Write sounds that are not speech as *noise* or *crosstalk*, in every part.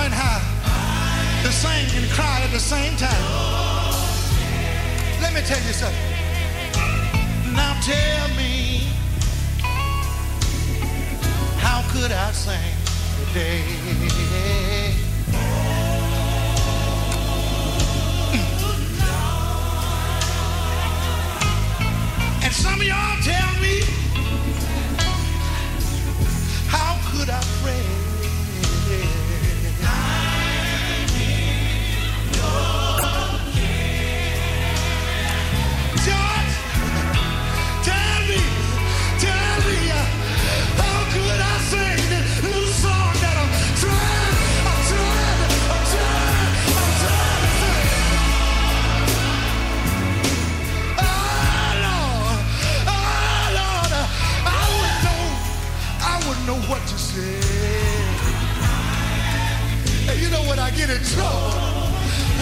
learn how to sing and cry at the same time. Let me tell you something. Now tell me, how could I sing today? Mm. And some of y'all tell me, how could I pray? Get in trouble,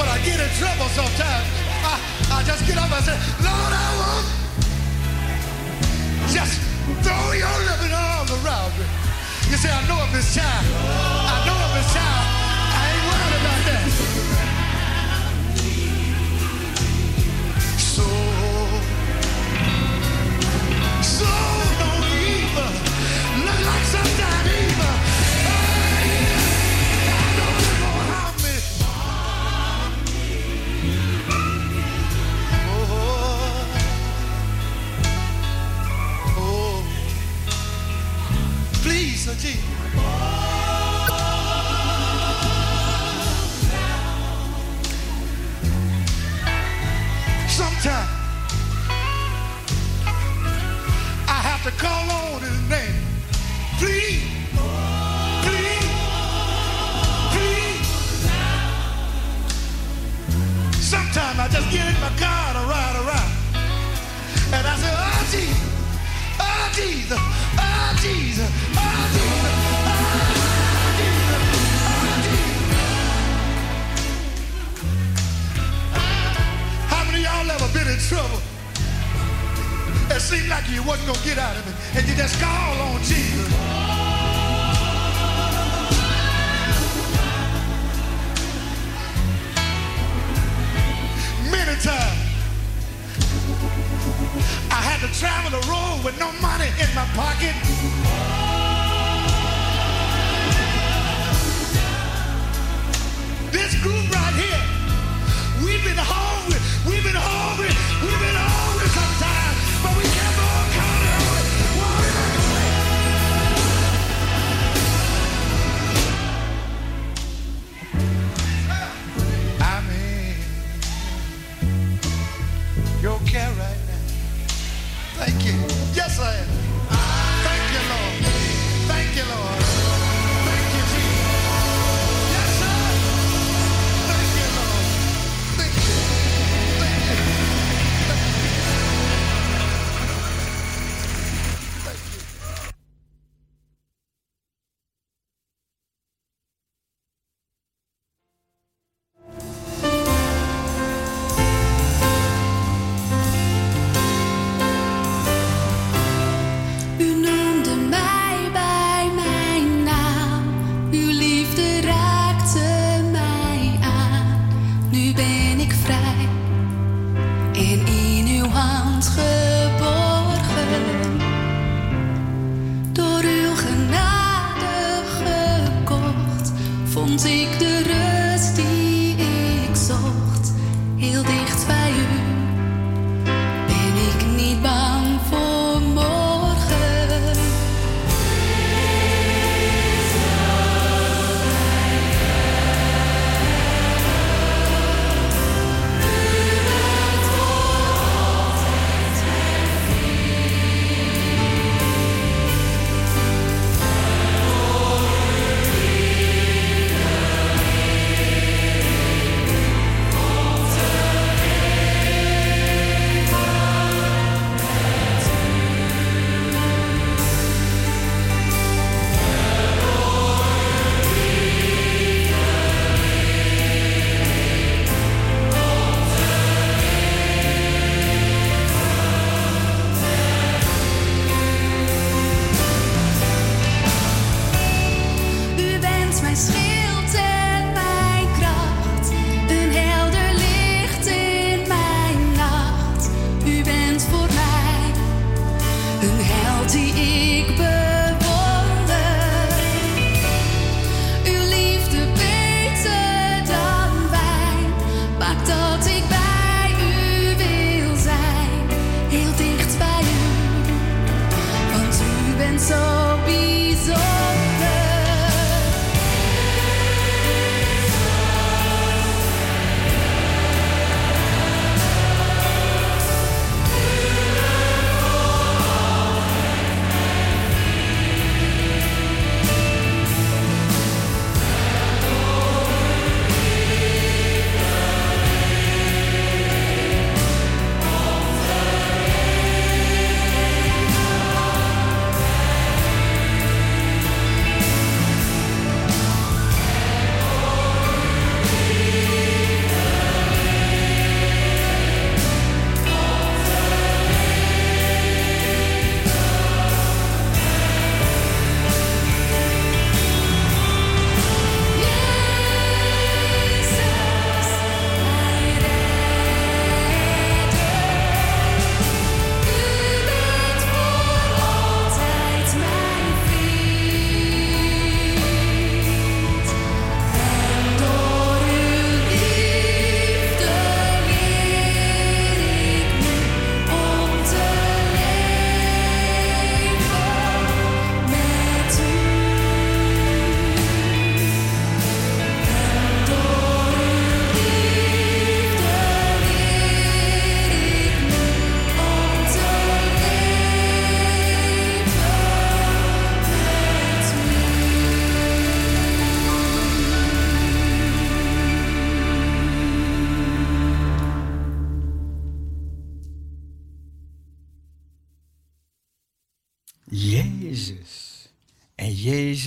when I get in trouble sometimes, I, I just get up and say, Lord, I want just throw your loving arms around me. You say, I know I'm this child. I know I'm this child. Just get in my car and ride around. And I say, oh Jesus, oh Jesus, oh Jesus, oh Jesus, oh y'all ever been in trouble? It seemed like you wasn't gonna get out of it, and you just call on Jesus. I had to travel the road with no money in my pocket. This group right here, we've been hungry, we've been hungry, we've been Спасает.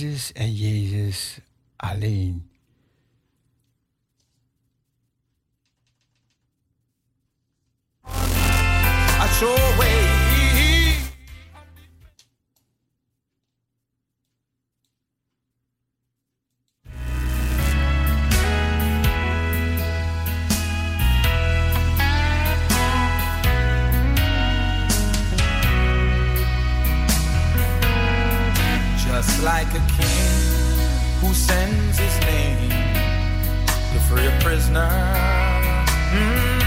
Jesus and Jesus alleen. I like a king who sends his name to free a prisoner. Mm-hmm.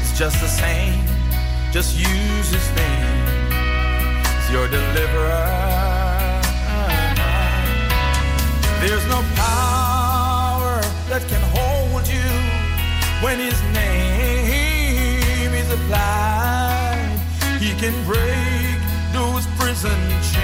It's just the same, just use his name. It's your deliverer. There's no power that can hold you when his name is applied. He can break those prison chains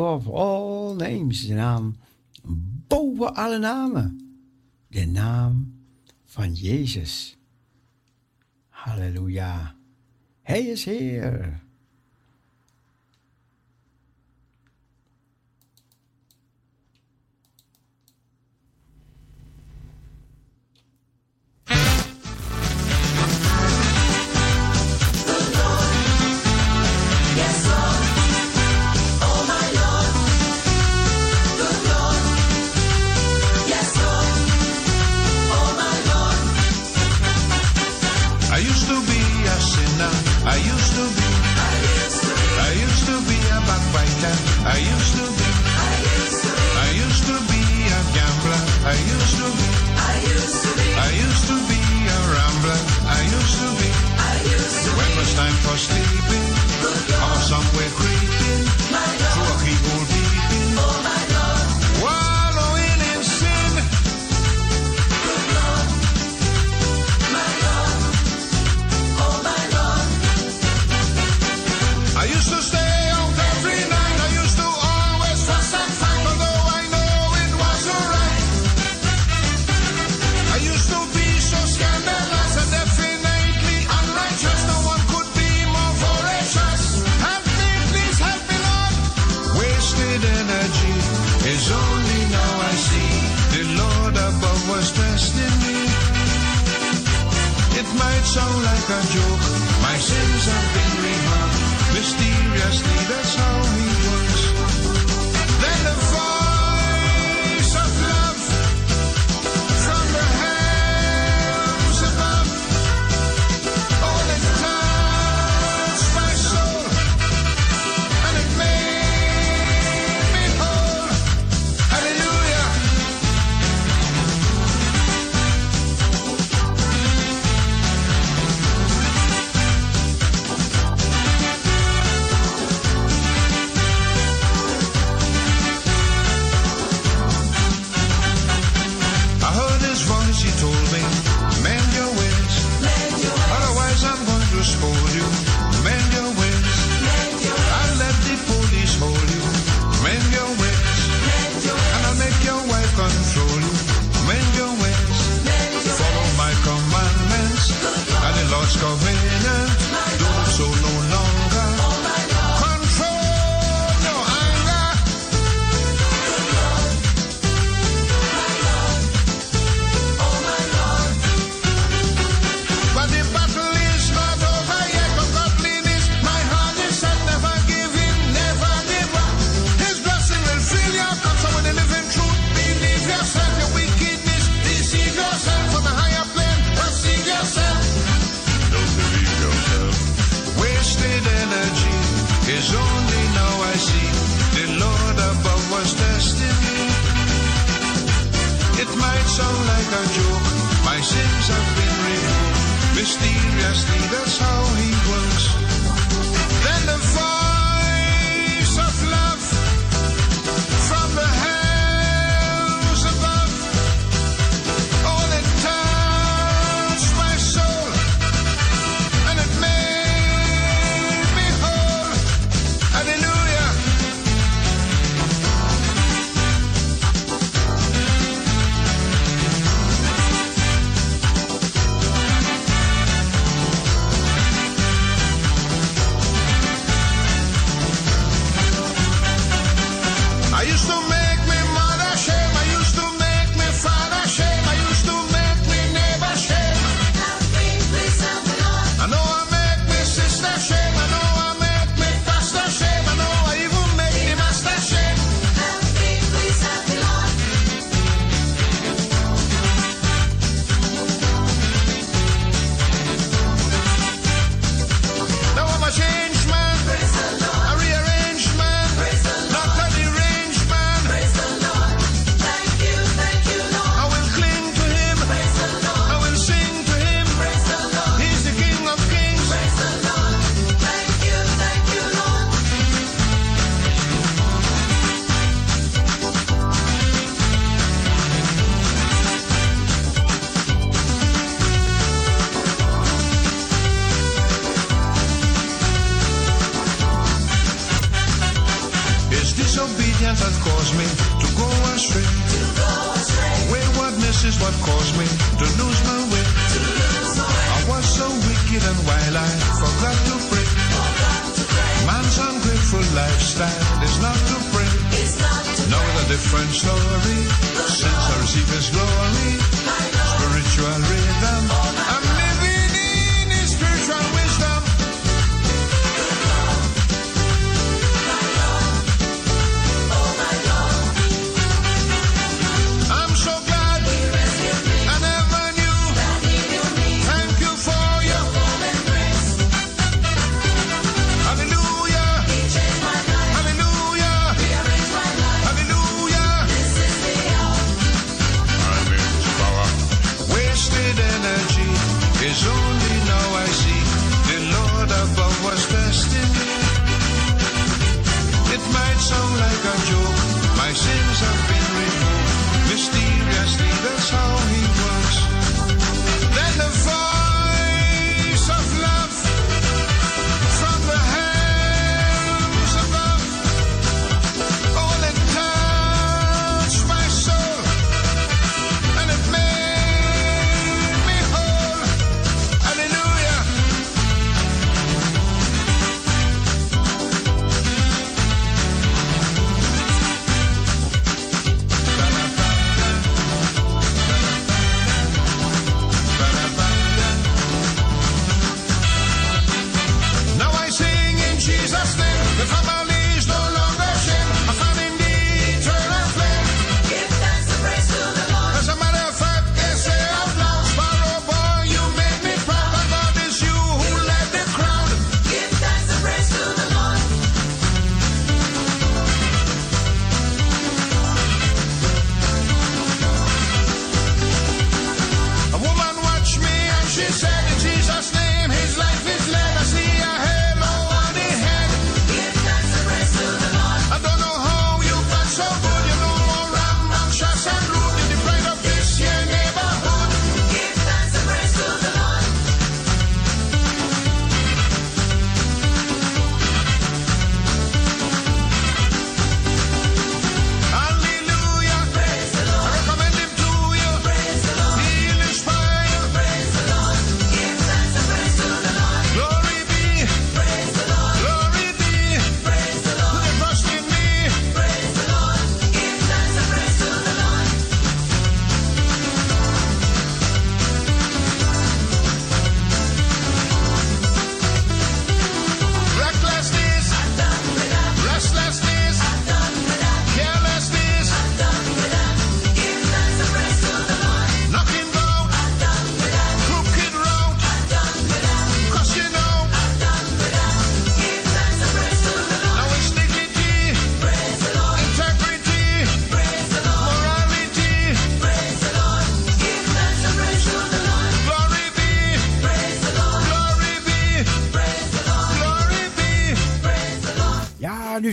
above all names. De naam boven alle namen. De naam van Jezus. Halleluja. Hij is Heer.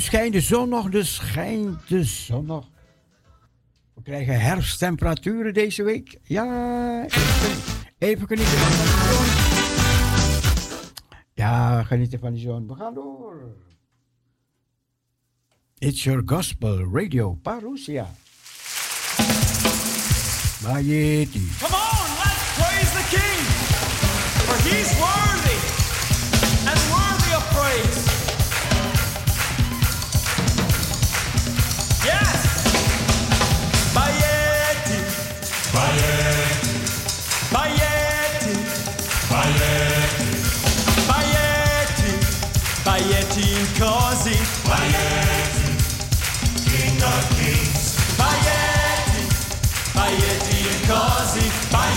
schijnt de zon nog, dus schijnt de zon nog. We krijgen herfsttemperaturen deze week. Ja, even, genieten van de zon. Ja, genieten van die zon. We gaan door. It's your gospel radio, Parousia. Majeti. Come on, let's praise the King, for he's worthy. Bye.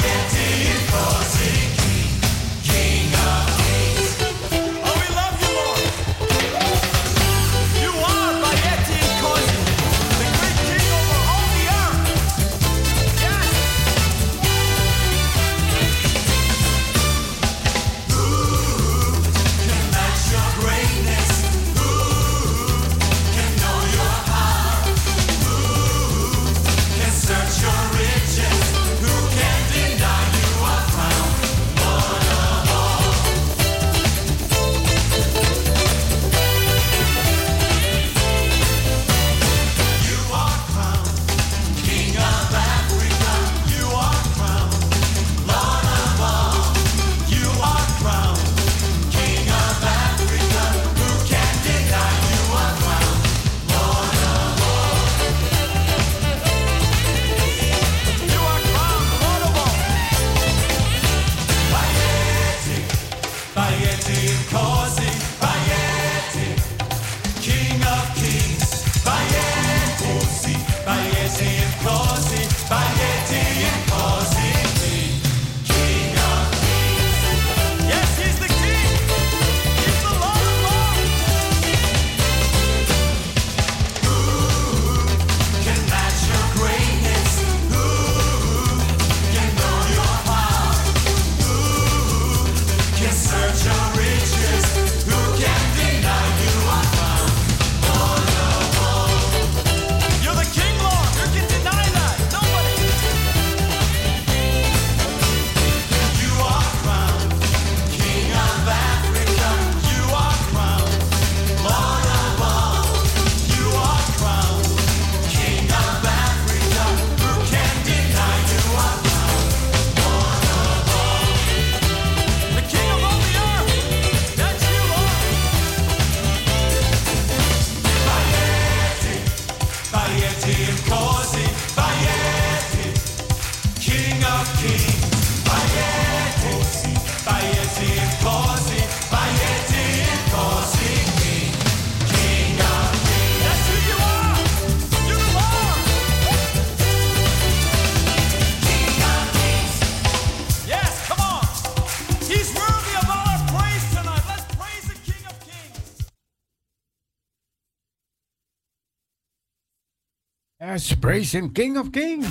Praise Him, King of Kings.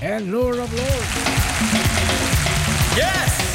And Lord of Lords. Yes!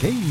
King,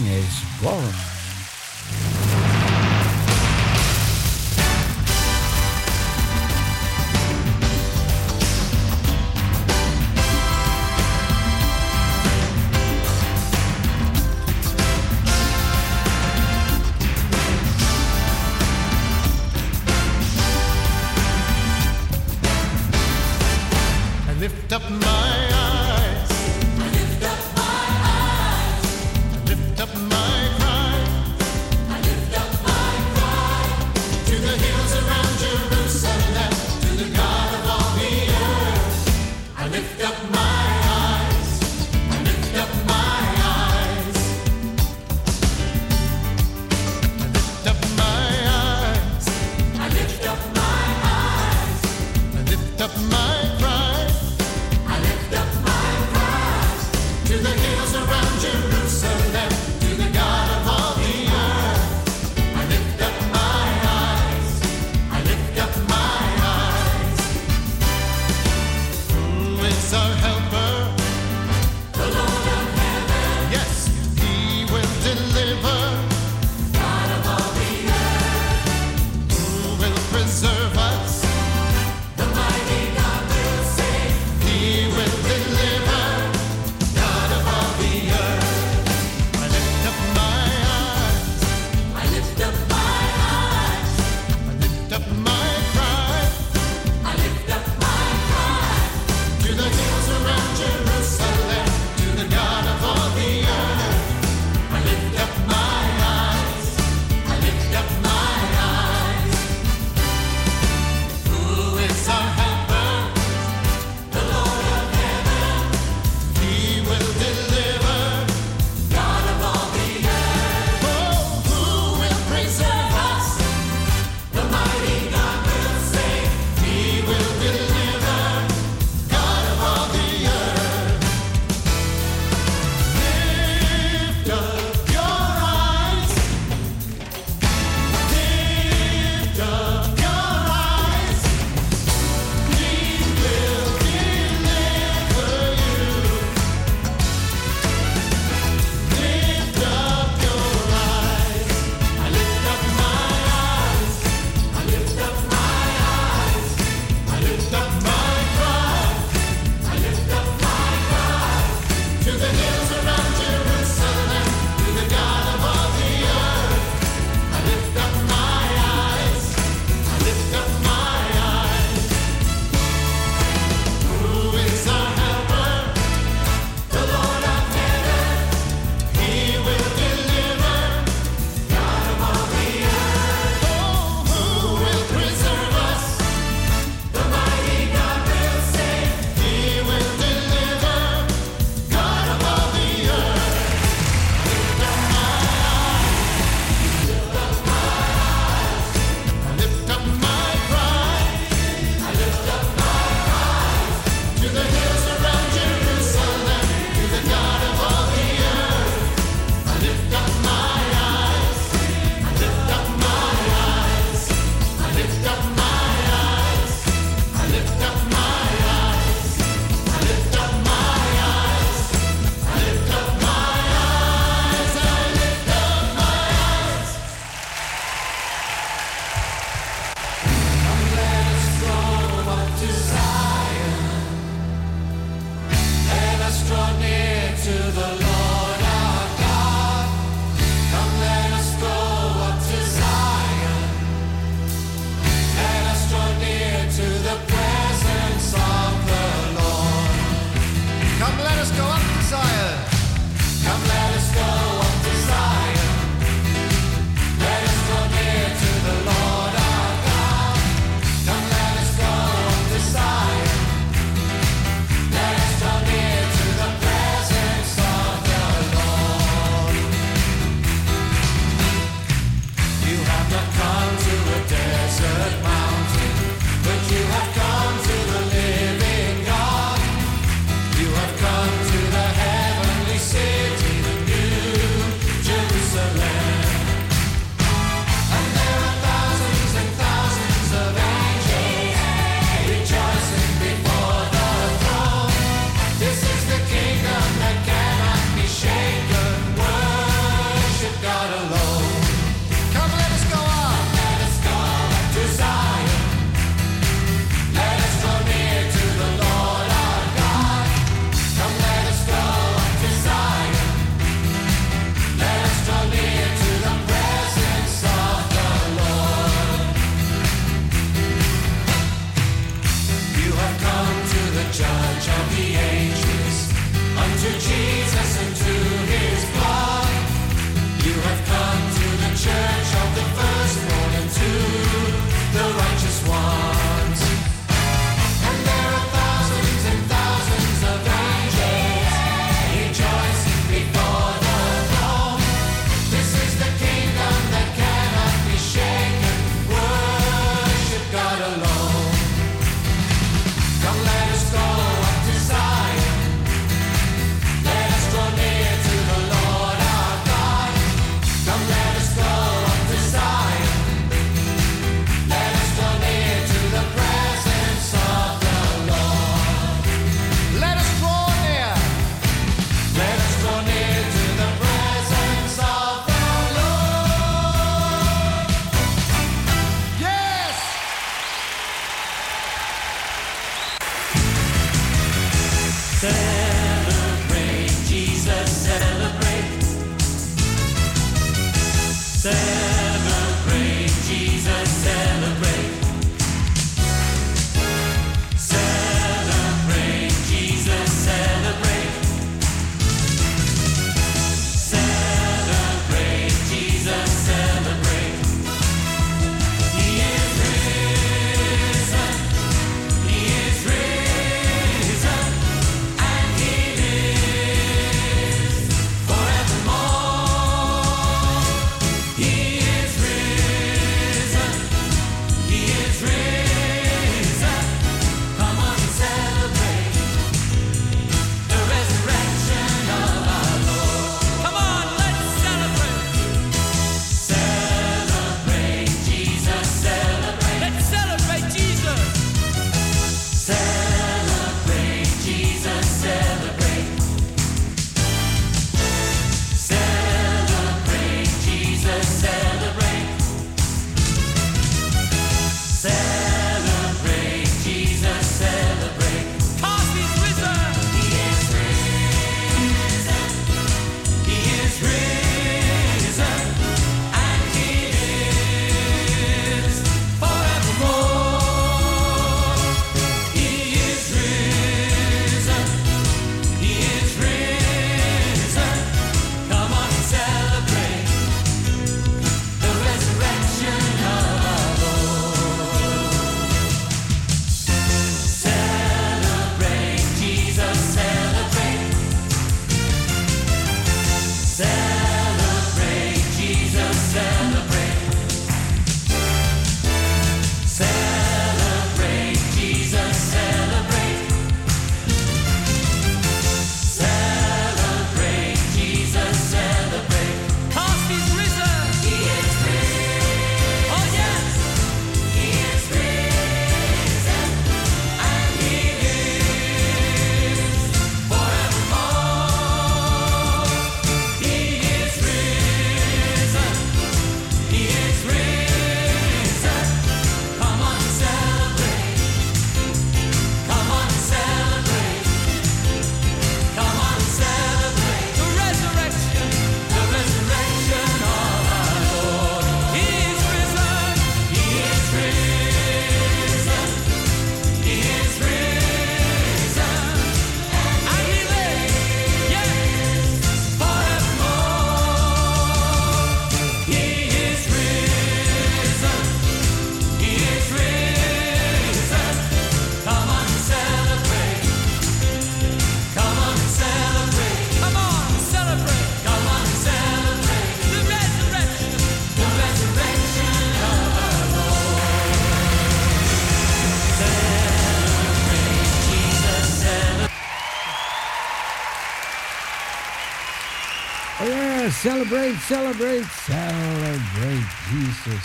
Celebrate, celebrate, celebrate Jesus.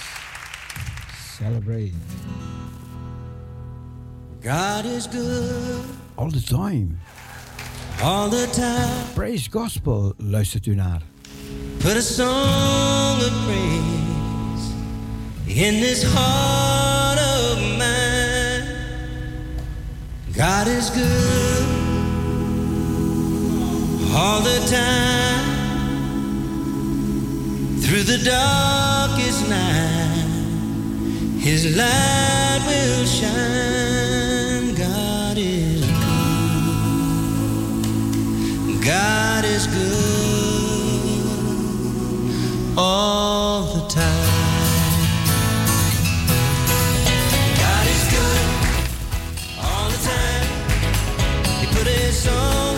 Celebrate. God is good. All the time. All the time. Praise Gospel luistert u naar. Put a song of praise in this heart of mine. God is good all the time. Through the darkest night, His light will shine. God is good. God is good all the time. song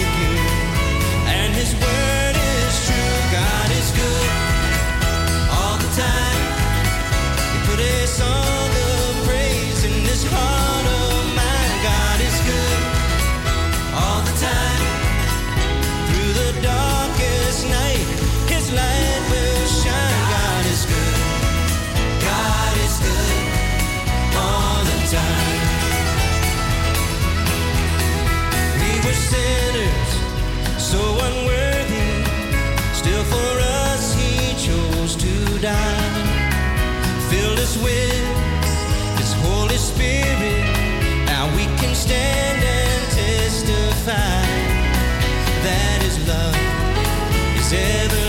seven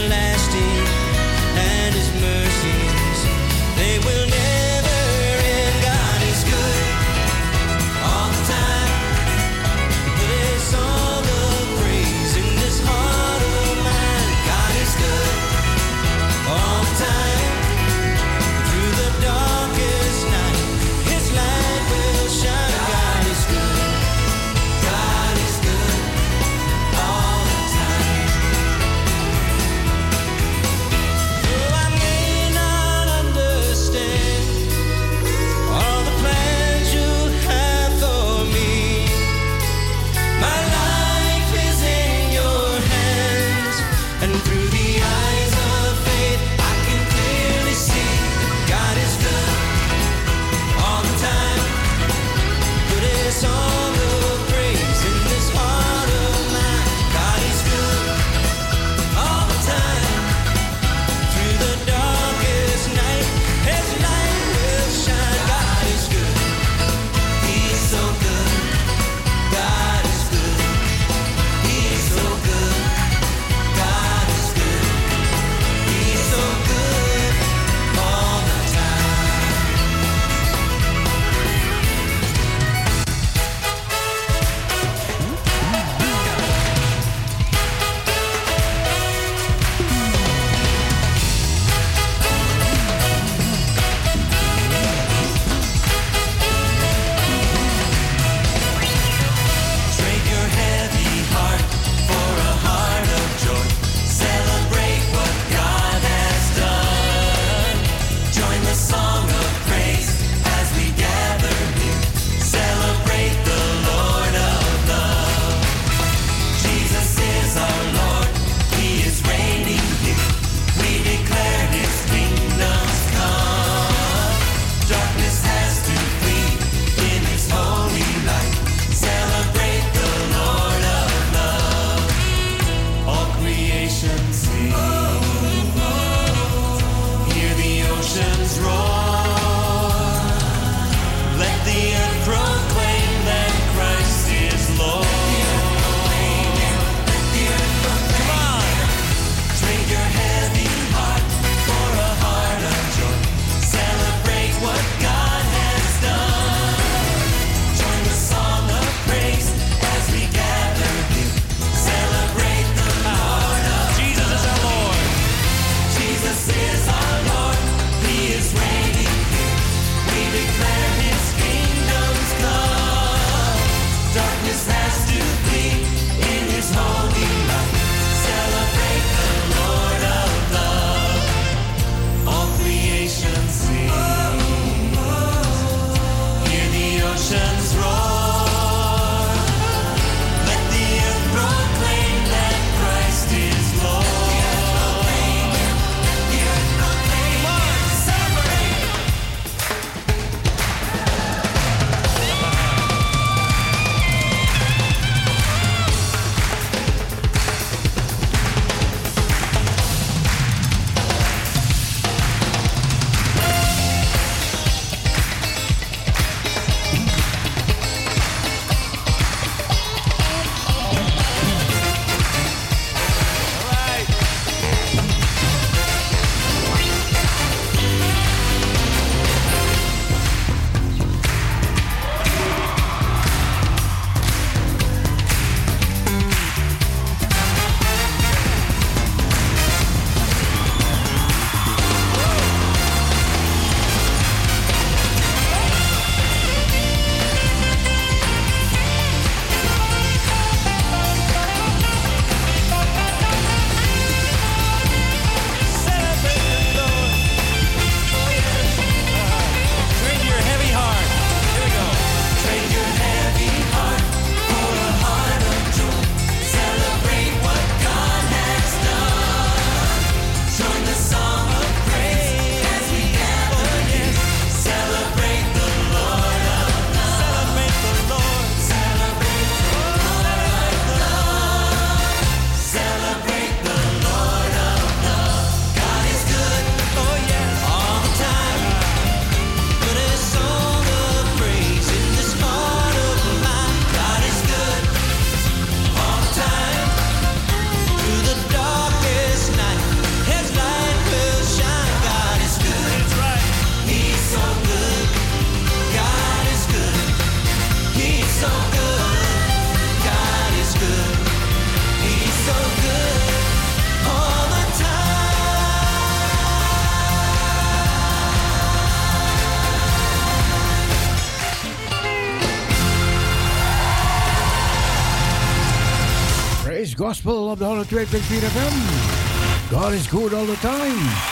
of the 102.3 FM. God is good all the time.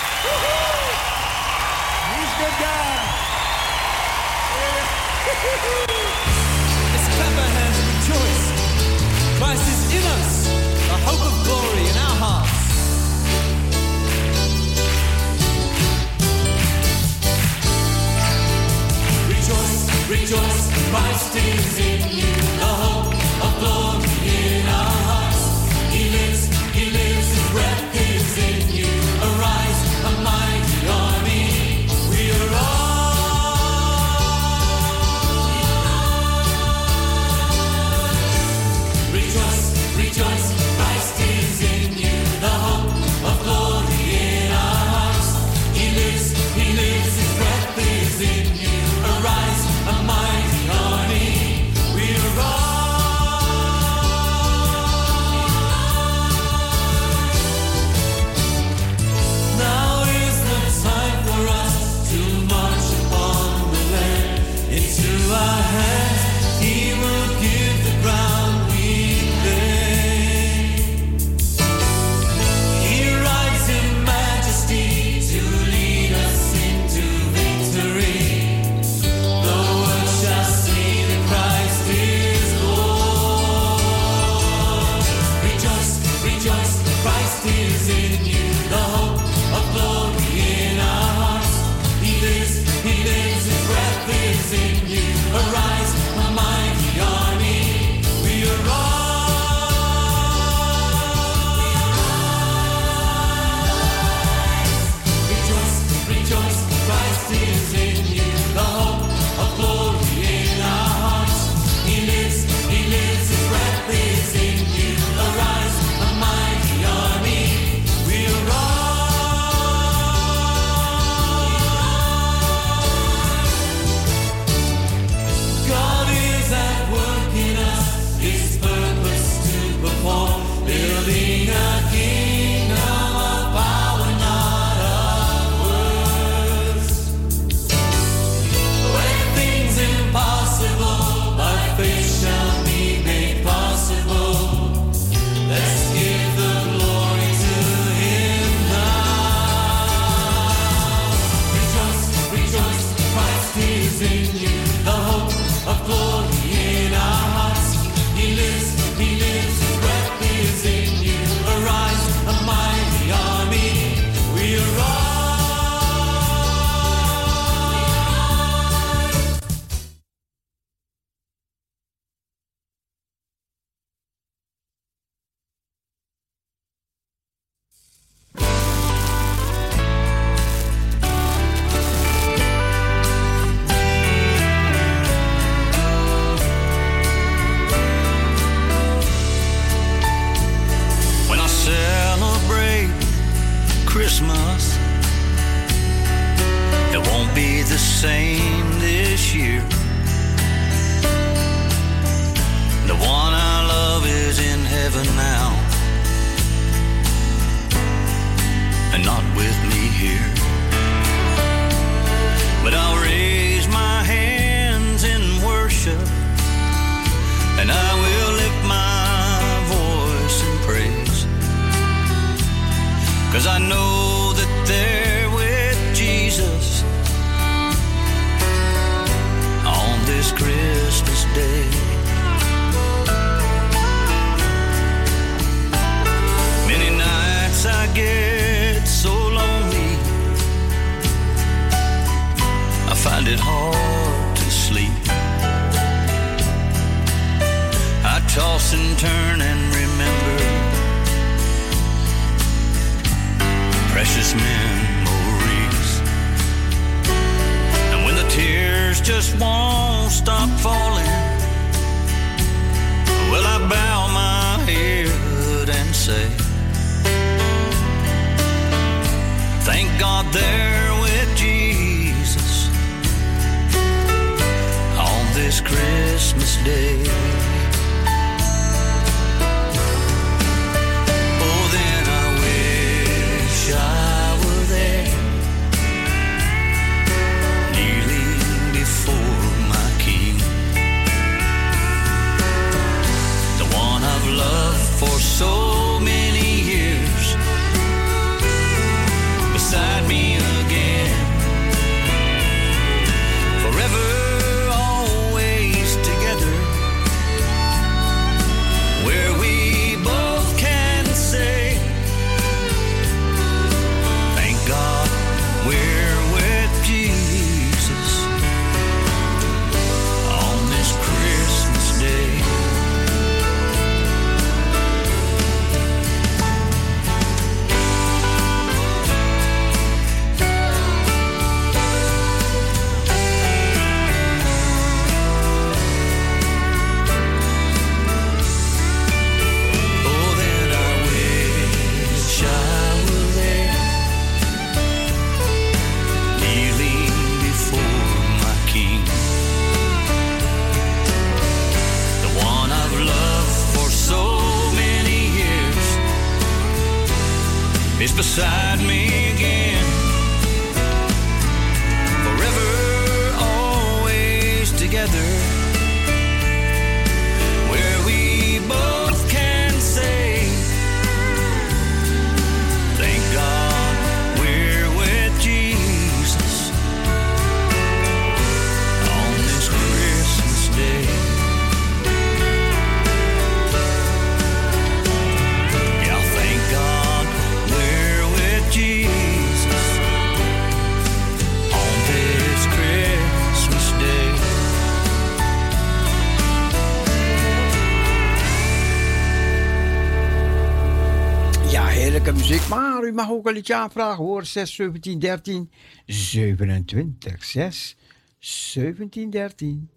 Mag ook een liedje aanvragen hoor. 6, 17, 13, 27. 6, 17, 13,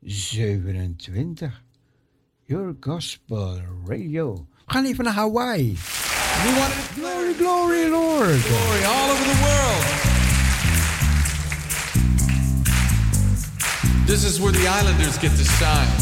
27. Your Gospel Radio. We gaan even naar Hawaii. We want Glory, glory, Lord. glory all over the world. This is where the islanders get to shine.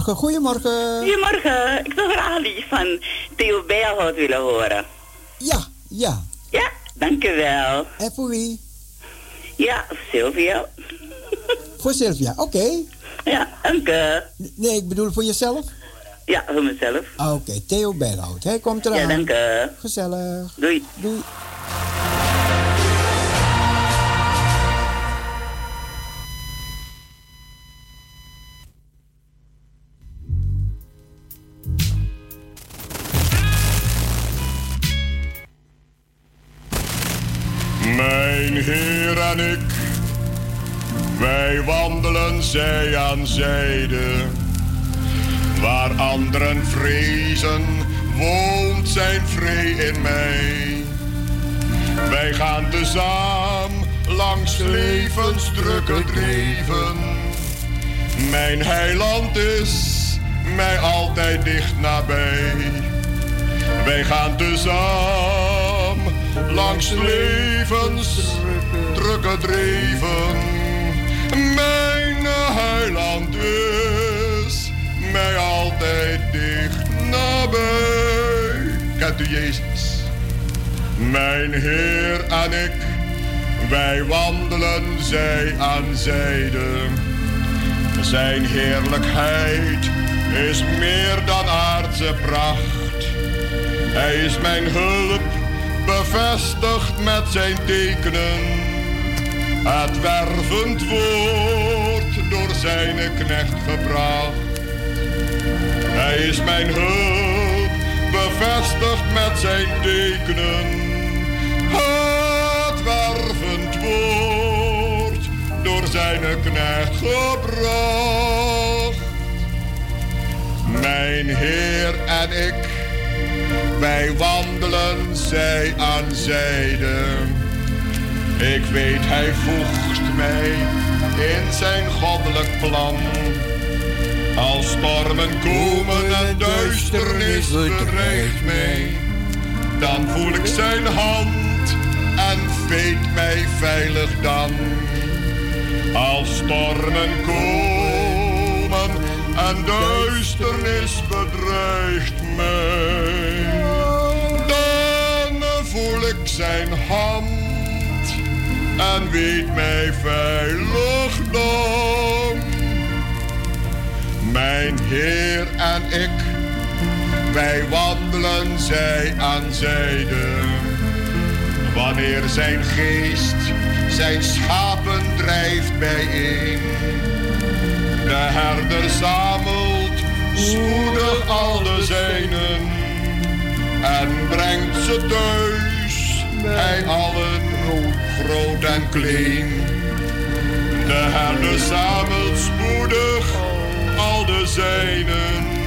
Goedemorgen. Goedemorgen, goedemorgen. Ik zou graag liedje van Theo Bijlhout willen horen. Ja, ja. Ja, dank u wel. En voor wie? Ja, Sylvia. Voor Sylvia, oké. Ja, dank. Nee, ik bedoel voor jezelf? Ja, voor mezelf. Ah, Oké, Theo Bijlhout. Hij komt eraan. Ja, dank u. Gezellig. Doei. Doei. Wij wandelen zij aan zijde. Waar anderen vrezen, woont zijn vrede in mij. Wij gaan tezamen langs levens drukke dreven. Mijn heiland is mij altijd dicht nabij. Wij gaan tezamen langs levens drukke dreven. Mijn heiland is mij altijd dicht nabij. Kent u Jezus? Mijn Heer en ik, wij wandelen zij aan zijde. Zijn heerlijkheid is meer dan aardse pracht. Hij is mijn hulp, bevestigd met zijn tekenen. Het wervend woord door zijn knecht gebracht. Hij is mijn hulp, bezichtigt met zijn tekenen. Het wervend woord door zijn knecht gebracht. Mijn Heer en ik, wij wandelen zij aan zijde. Ik weet, hij voegt mij in zijn goddelijk plan. Als stormen komen en duisternis bedreigt mij, dan voel ik zijn hand en veet mij veilig dan. Als stormen komen en duisternis bedreigt mij, dan voel ik zijn hand en weet mij veilig dan. Mijn Heer en ik, wij wandelen zij aan zijde. Wanneer zijn geest zijn schapen drijft bijeen. De herder zamelt spoedig al de zijnen en brengt ze thuis bij allen, groot en klein. De herder zamelt spoedig al de zijnen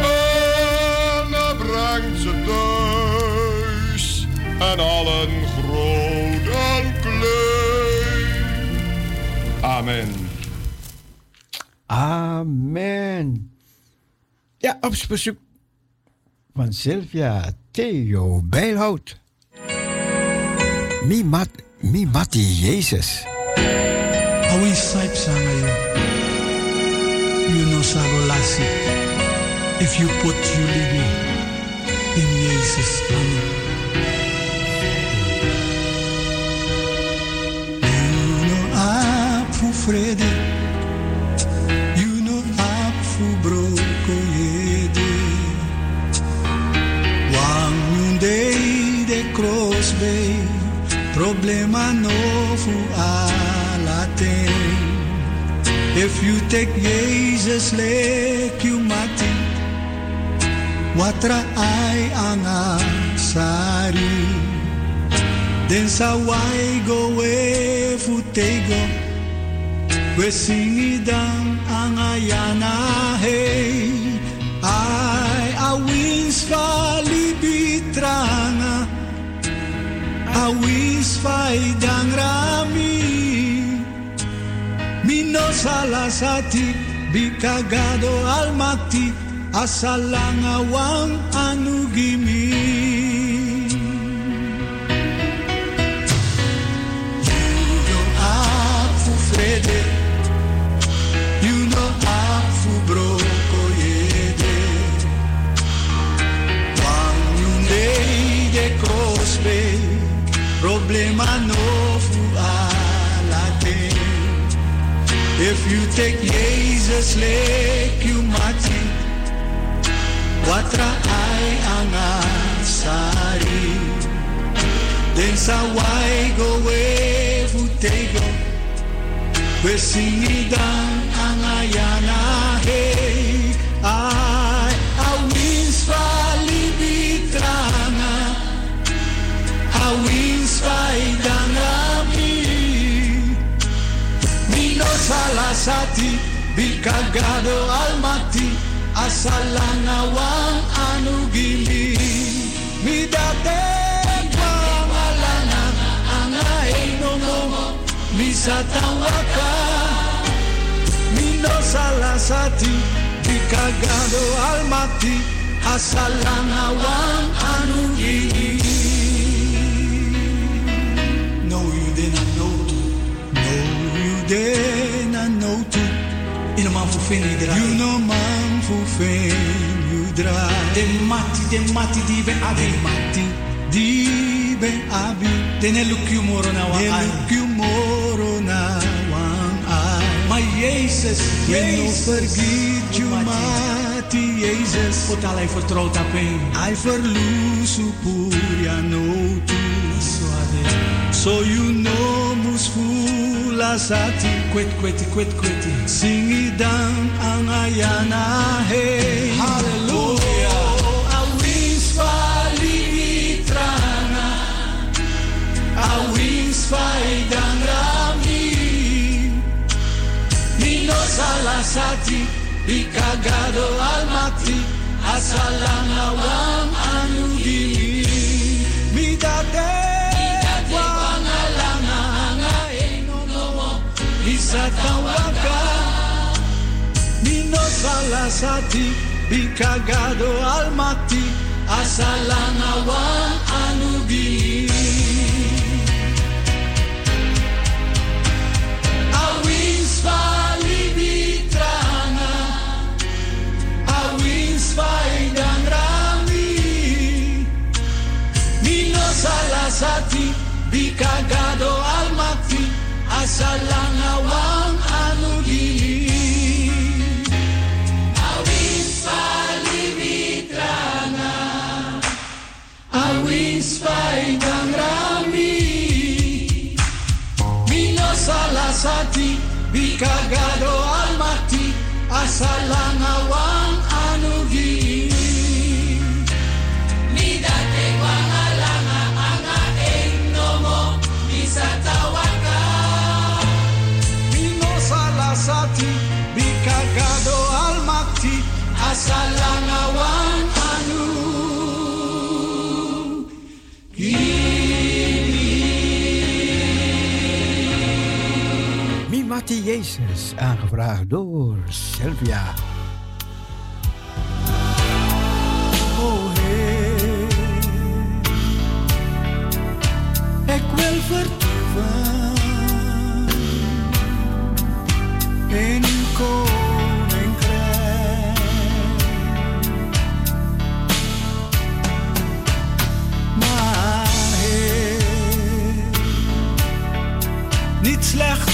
en brengt ze thuis en allen groot en klein. Amen. Amen. Ja, op bezoek van Sylvia Theo Bijlhout. Mi, mat, mi mati Jezus. Awi saip sanga yo. You know sabo lasi. If you put you libi in Jesus name. You know up for vrede. You know up for broko yede. Wang yunde de cross bay. Problema no fu alaten. If you take Jesus lek you mati. Watra ay ang sari. Den sa wai go we futego. We singidang ang ayana hey. Ay awins falibitranga. Awis faidang rami. Mino salasati bikagado almati asalangawang anugimi. Frede, you problema fu alate. If you take Jesus lek you mati, watra ay ang sari. Den sa wai go we futego, we singidang ang ayana hey. Ay salasati sati almati Asalanawang anu gili Midating pamalana nomo Misa tawaka Mino salah sati Bikagado almati Asalanawang anu gili No you did not know No you did In een man voor vinden je draait. You know man for fame you drive. De mati, de mati die ben De abi. mati di ben abi. Tene lukyu moro na wa De ai. look you moro na one eye. Maar Jezus, We no Jezus. forget you Mati. mati Jesus. Pot alai vertrouwd op een. I verloos puria no tu. Suade. So you know mus fula lasati kwet kweti kwet kweti singi dan ang ayana hey hallelujah. Oh, awis fali mitrana awis fai dan rami mino salasati bikagado almati asalana wam anugi Satawaka Minos Balasati Bikagado Almati Asalanawa Anugi. Awins Falibitrana Awins Faidanrami Minos Balasati Bikagado kasalangawang anugihin. Awis pa'y gangrami Minasalasati almati Mimati Jezus, aangevraagd door Sylvia. Oh Heer, ik wil vertoeven in koninkrijk. Maar Heer, niet slechts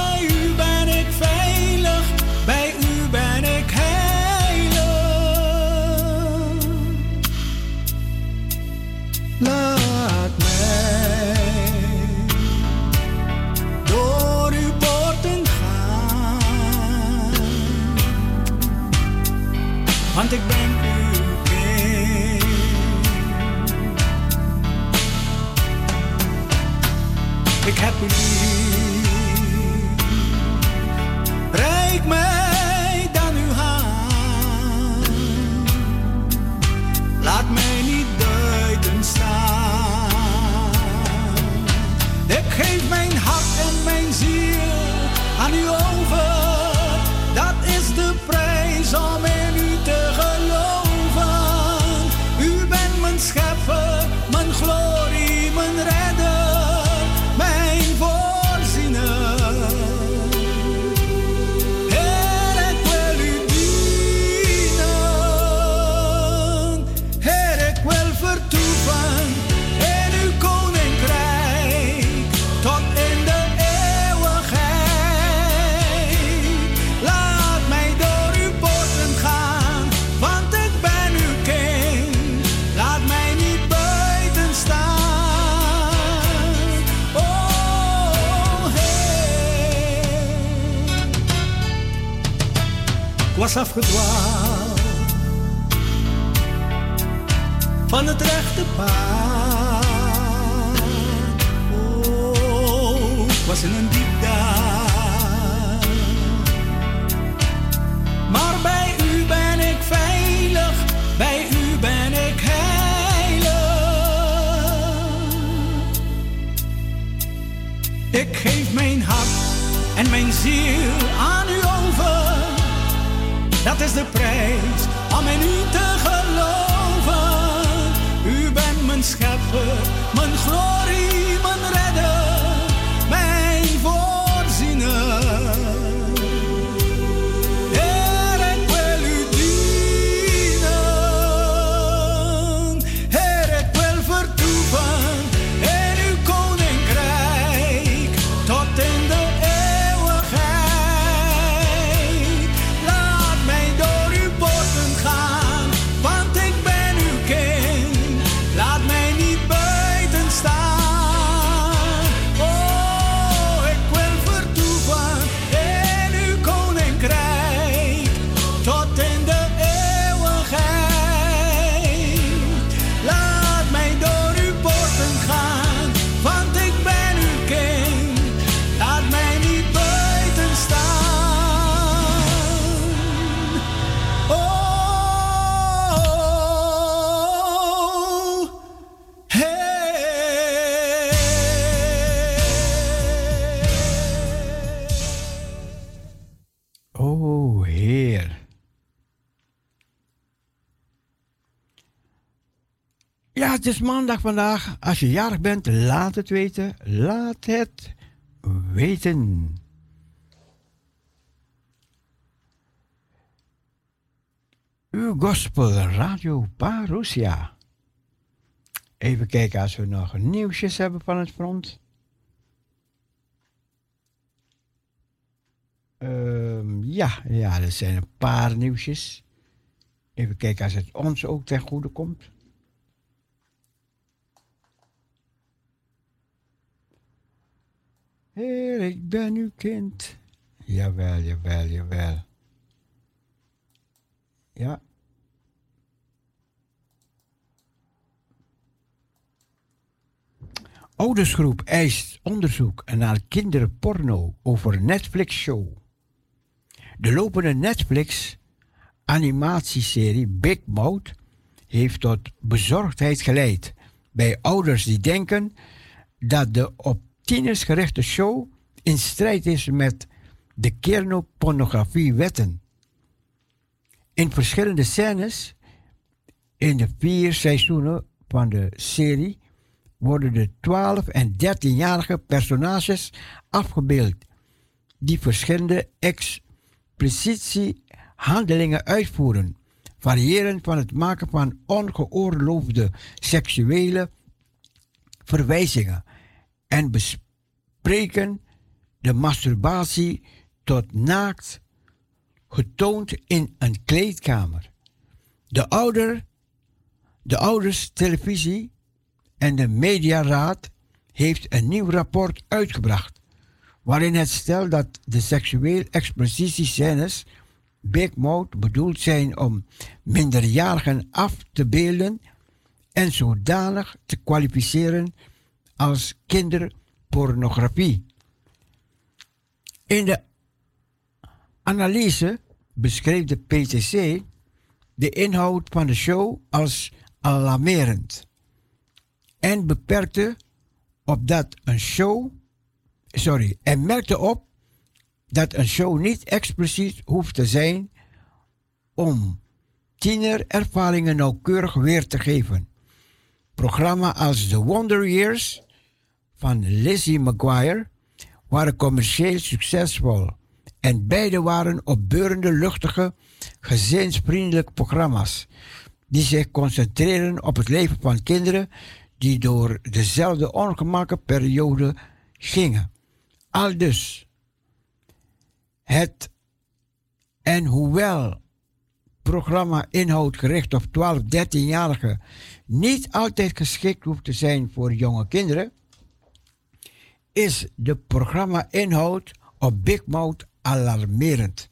ziel aan u over. Afgedwaald van het rechte paard. Oh, was in een diep dal. Maar bij u ben ik veilig, bij u ben ik heilig. Ik geef mijn hart en mijn ziel aan u is de prijs om in u te geloven. U bent mijn schepper, mijn glorie, het is maandag vandaag. Als je jarig bent, laat het weten. Laat het weten. Uw gospel radio Parousia. Even kijken als we nog nieuwsjes hebben van het front. Ehm, ja, ja, er zijn een paar nieuwsjes. Even kijken als het ons ook ten goede komt. Heer, ik ben uw kind. Jawel, jawel, jawel. Ja. Oudersgroep eist onderzoek naar kinderporno over Netflix-show. De lopende Netflix animatieserie Big Mouth heeft tot bezorgdheid geleid bij ouders die denken dat de op tieners gerichte show in strijd is met de kernopornografiewetten. In verschillende scènes in de vier seizoenen van de serie worden de 12 en 13-jarige personages afgebeeld die verschillende explicitie handelingen uitvoeren, variërend van het maken van ongeoorloofde seksuele verwijzingen en bespreken de masturbatie tot naakt getoond in een kleedkamer. De ouder, de ouders televisie en de mediaraad heeft een nieuw rapport uitgebracht waarin het stelt dat de seksueel expliciete scènes Big Mouth bedoeld zijn om minderjarigen af te beelden en zodanig te kwalificeren als kinderpornografie. In de analyse beschreef de PTC de inhoud van de show als alarmerend en beperkte op dat een show, sorry, en merkte op dat een show niet expliciet hoeft te zijn om tienerervaringen nauwkeurig weer te geven. Programma als The Wonder Years van Lizzie McGuire waren commercieel succesvol en beide waren opbeurende, luchtige, gezinsvriendelijke programma's die zich concentreren op het leven van kinderen die door dezelfde ongemakkelijke periode gingen. Al dus het en hoewel programma inhoud gericht op 12, 13-jarigen niet altijd geschikt hoeft te zijn voor jonge kinderen, is de programma inhoud op Big Mouth alarmerend.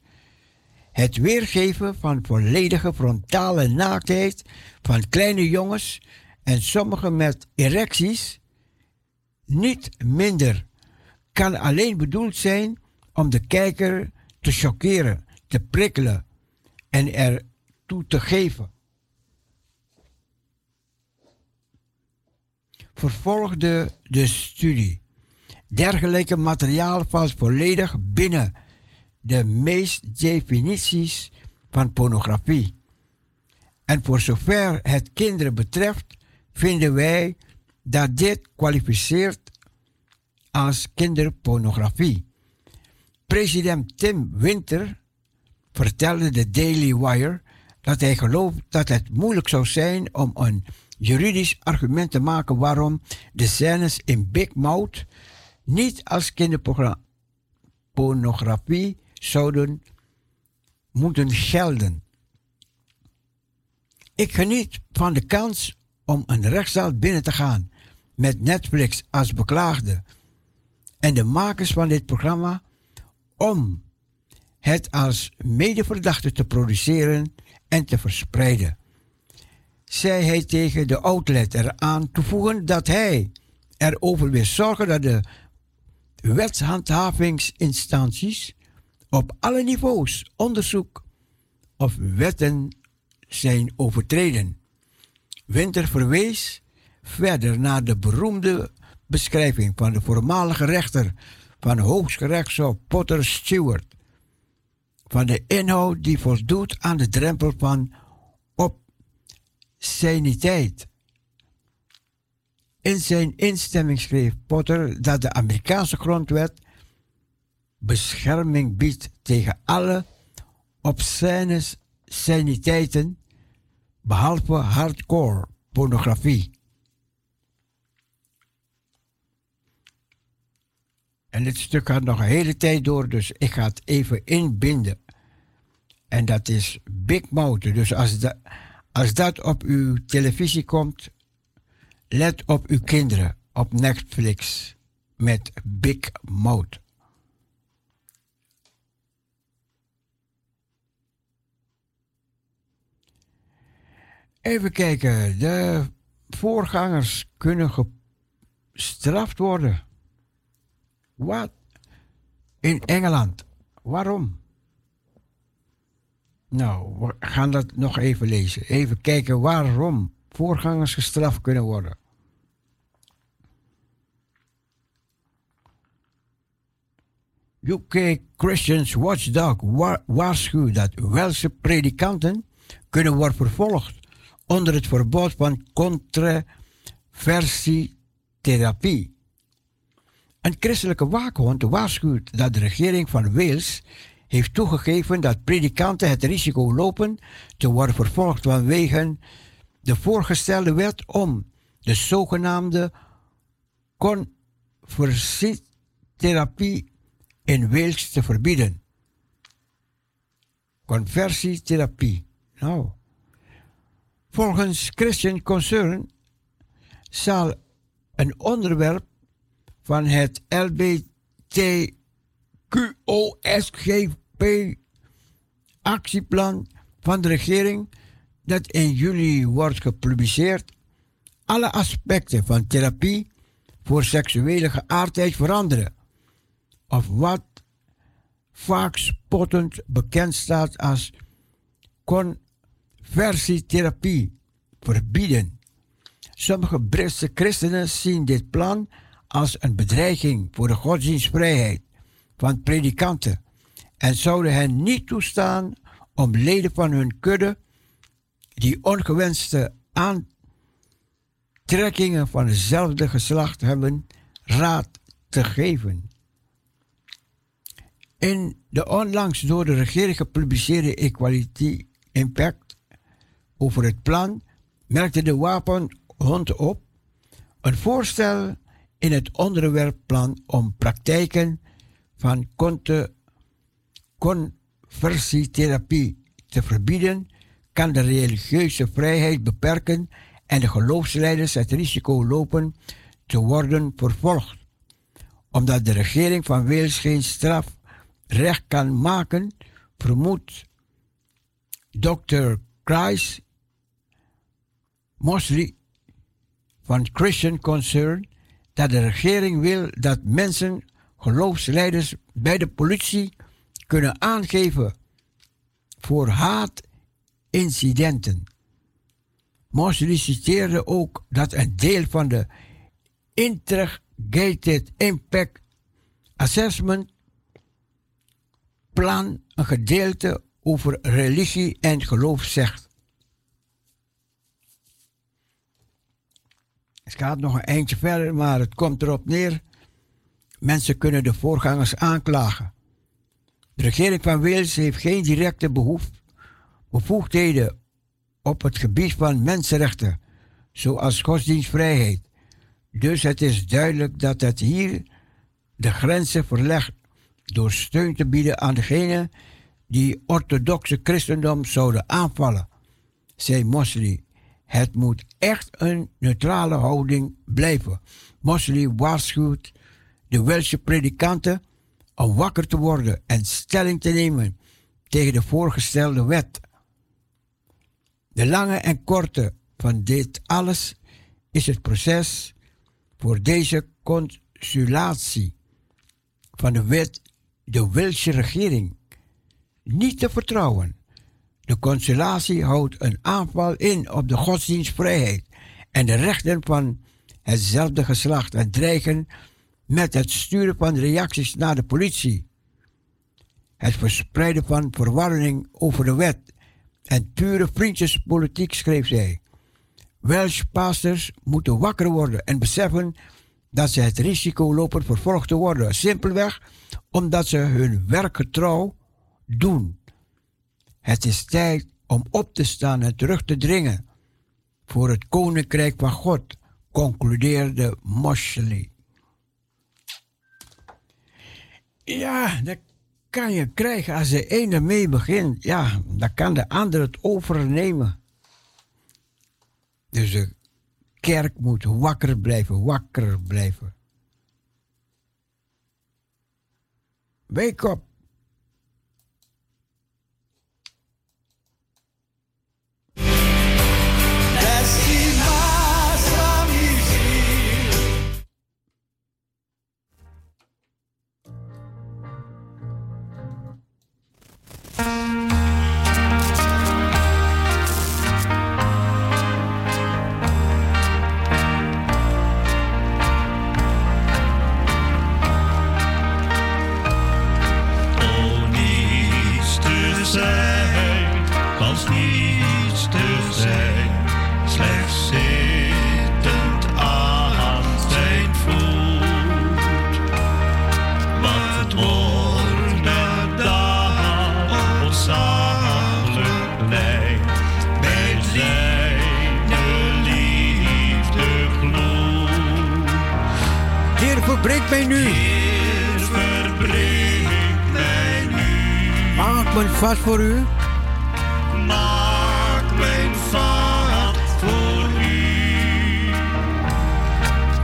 Het weergeven van volledige frontale naaktheid van kleine jongens en sommigen met erecties, niet minder, kan alleen bedoeld zijn om de kijker te choqueren, te prikkelen en er toe te geven. Vervolgde de studie. Dergelijke materiaal valt volledig binnen de meest definities van pornografie. En voor zover het kinderen betreft, vinden wij dat dit kwalificeert als kinderpornografie. President Tim Winter vertelde de Daily Wire dat hij gelooft dat het moeilijk zou zijn om een juridisch argument te maken waarom de scènes in Big Mouth niet als kinderpornografie zouden moeten gelden. Ik geniet van de kans om een rechtszaal binnen te gaan met Netflix als beklaagde en de makers van dit programma om het als medeverdachte te produceren en te verspreiden. Zei hij tegen de outlet eraan toevoegen dat hij erover wil zorgen dat de wetshandhavingsinstanties op alle niveaus onderzoek of wetten zijn overtreden. Winter verwees verder naar de beroemde beschrijving van de voormalige rechter van Hooggerechtshof Potter Stewart. Van de inhoud die voldoet aan de drempel van obsceniteit. In zijn instemming schreef Potter dat de Amerikaanse grondwet bescherming biedt tegen alle obscene saniteiten behalve hardcore pornografie. En dit stuk gaat nog een hele tijd door, dus ik ga het even inbinden. En dat is Big Mouth. Dus als, als dat op uw televisie komt, let op uw kinderen op Netflix met Big Mouth. Even kijken. De voorgangers kunnen gestraft worden. Wat? In Engeland. Waarom? Nou, we gaan dat nog even lezen. Even kijken waarom voorgangers gestraft kunnen worden. UK Christians Watchdog waarschuwt dat Welse predikanten kunnen worden vervolgd onder het verbod van controversietherapie. Een christelijke waakhond waarschuwt dat de regering van Wales heeft toegegeven dat predikanten het risico lopen te worden vervolgd vanwege de voorgestelde wet om de zogenaamde conversietherapie in Wales te verbieden. Conversietherapie. Nou, volgens Christian Concern zal een onderwerp van het LBTQOSGP actieplan van de regering dat in juli wordt gepubliceerd alle aspecten van therapie voor seksuele geaardheid veranderen. Of wat vaak spottend bekend staat als conversietherapie verbieden. Sommige Britse christenen zien dit plan als een bedreiging voor de godsdienstvrijheid van predikanten en zouden hen niet toestaan om leden van hun kudde die ongewenste aantrekkingen van hetzelfde geslacht hebben raad te geven. In de onlangs door de regering gepubliceerde Equality Impact over het plan merkte de wapenhond op een voorstel in het onderwerpplan om praktijken van conversietherapie te verbieden, kan de religieuze vrijheid beperken en de geloofsleiders het risico lopen te worden vervolgd. Omdat de regering van Wales geen strafrecht kan maken, vermoedt Dr. Chris Mosley van Christian Concern dat de regering wil dat mensen, geloofsleiders bij de politie kunnen aangeven voor haatincidenten. Mosley citeerde ook dat een deel van de Integrated Impact Assessment plan een gedeelte over religie en geloof zegt. Het gaat nog een eindje verder, maar het komt erop neer. Mensen kunnen de voorgangers aanklagen. De regering van Wales heeft geen directe behoef, bevoegdheden op het gebied van mensenrechten, zoals godsdienstvrijheid. Dus het is duidelijk dat het hier de grenzen verlegt door steun te bieden aan degenen die orthodoxe christendom zouden aanvallen, zei Mosley het moet echt een neutrale houding blijven. Mosley waarschuwt de Welse predikanten om wakker te worden en stelling te nemen tegen de voorgestelde wet. De lange en korte van dit alles is het proces voor deze consulatie van de wet de Welse regering niet te vertrouwen. De consulatie houdt een aanval in op de godsdienstvrijheid en de rechten van hetzelfde geslacht en dreigen met het sturen van reacties naar de politie. Het verspreiden van verwarring over de wet en pure vriendjespolitiek, schreef zij. Welsh pastors moeten wakker worden en beseffen dat ze het risico lopen vervolgd te worden. Simpelweg omdat ze hun werk getrouw doen. Het is tijd om op te staan en terug te dringen voor het koninkrijk van God, concludeerde Mosley. Ja, dat kan je krijgen als de ene mee begint. Ja, dan kan de ander het overnemen. Dus de kerk moet wakker blijven, wakker blijven. Wake up. Verbreek mij nu. Maak mijn vat voor u. Maak mijn vat voor u.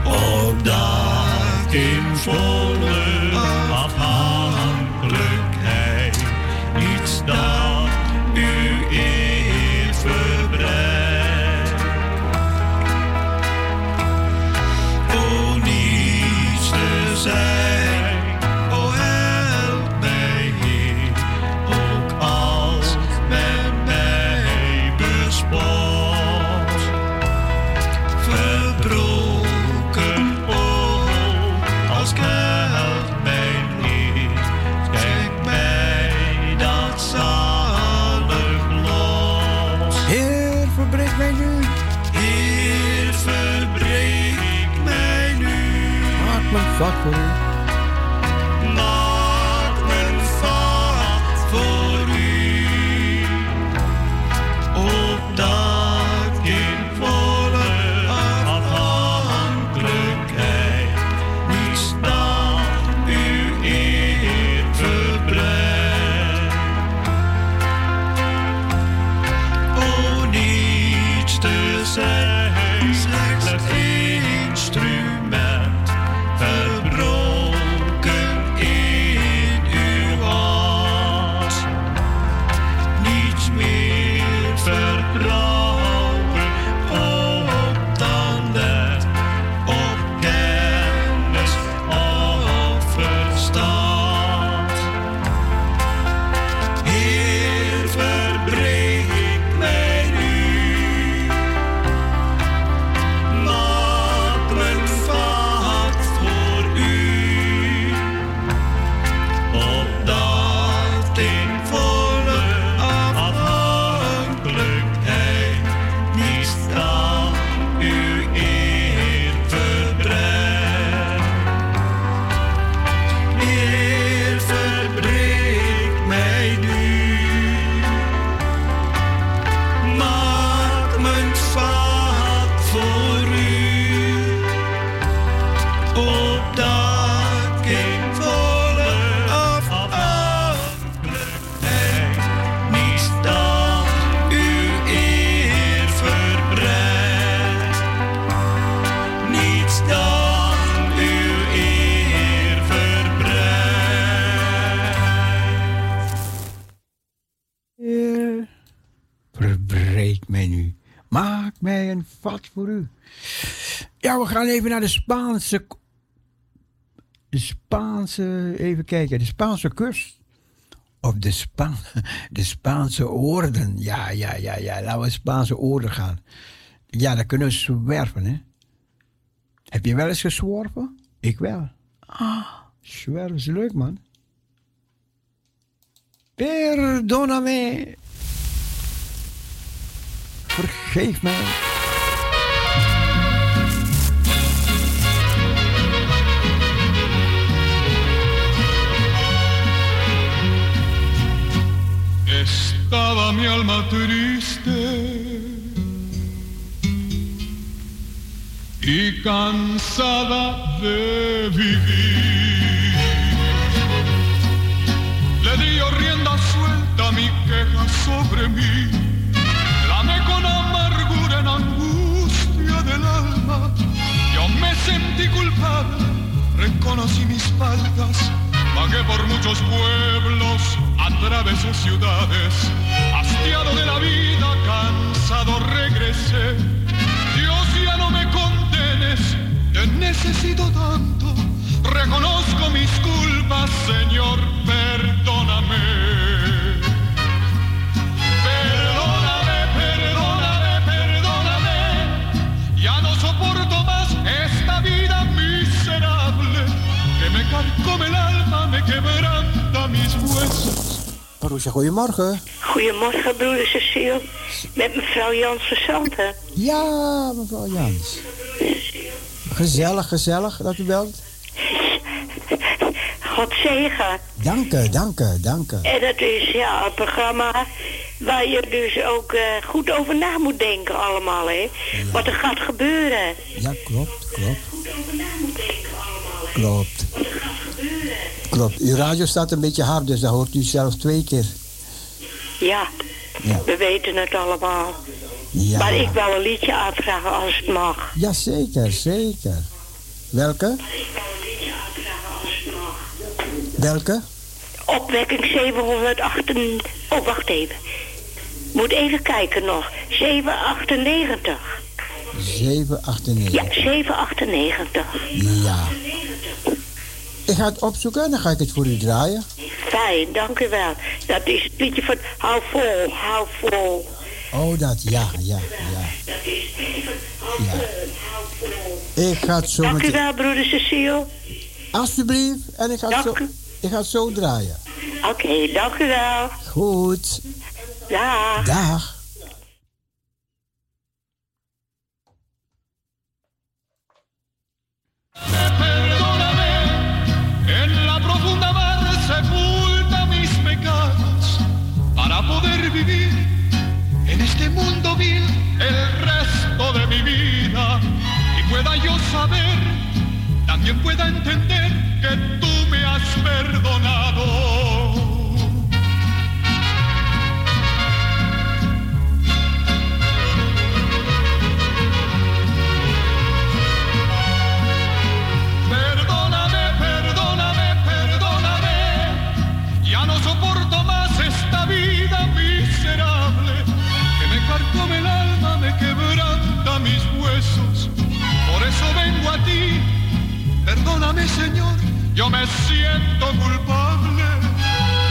Opdat in volle Maak gaan even naar de Spaanse. De Spaanse. Even kijken. De Spaanse kust. Of de, Spa, *laughs* de Spaanse oorden. Ja, ja, ja, ja. Laten we Spaanse oorden gaan. Ja, daar kunnen we zwerven, hè. Heb je wel eens gezworven? Ik wel. Ah, zwerven is leuk, man. Perdóname. Vergeef mij. Toda mi alma triste y cansada de vivir. Le di rienda suelta a mi queja sobre mí, clamé con amargura en angustia del alma. Yo me sentí culpable, reconocí mis faltas, vagué por muchos pueblos, atravesé ciudades, hastiado de la vida, cansado regresé. Dios ya no me condenes, te necesito tanto. Reconozco mis culpas, Señor. Perdóname, Paroesje, goedemorgen. Goedemorgen, broeder Cecile. Met mevrouw Jans van Santen. Ja, mevrouw Jans. Gezellig, gezellig dat u belt. God zegen. Dank u, dank u, dank u. En dat is ja, een programma waar je dus ook eh, goed over na moet denken allemaal, hè. Wat er gaat gebeuren. Ja, klopt, klopt. Klopt. Klopt. Uw radio staat een beetje hard, dus dat hoort u zelf twee keer. Ja, Ja. we weten het allemaal. Ja. Maar ik wil een liedje aanvragen als het mag. Ja, zeker, zeker. Welke? Welke? Opwekking 708. Oh, wacht even. Moet even kijken nog. 798. 798. Ja, 798. Ja. Ik ga het opzoeken en dan ga ik het voor u draaien. Fijn, dank u wel. Dat is het liedje van Hou vol, hou vol. Oh, dat, ja, ja, ja. ja. Ik ga het zo Dank u wel, broeder Cecile. Alsjeblieft. En ik ga het zo, ik ga het zo draaien. Oké, dank u wel. Goed. Dag. Dag. En la profunda mar sepulta mis pecados para poder vivir en este mundo vil el resto de mi vida y pueda yo saber, también pueda entender que tú me has perdonado. Quebranta mis huesos. Por eso vengo a ti. Perdóname, Señor, yo me siento culpable.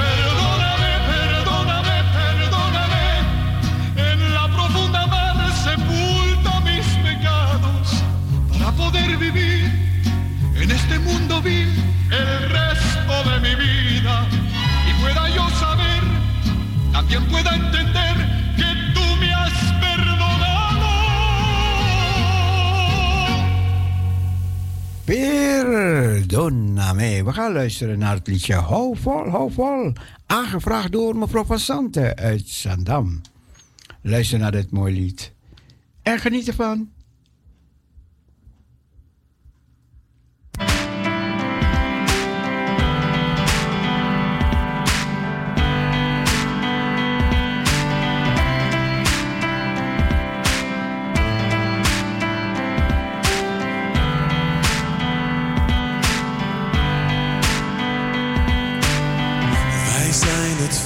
Perdóname, perdóname, perdóname. En la profunda mar sepulta mis pecados para poder vivir en este mundo vil el resto de mi vida y pueda yo saber, también pueda entender Perdoname. We gaan luisteren naar het liedje Hou vol, hou vol. Aangevraagd door mevrouw van Santen uit Zandam. Luister naar dit mooie lied. En geniet ervan.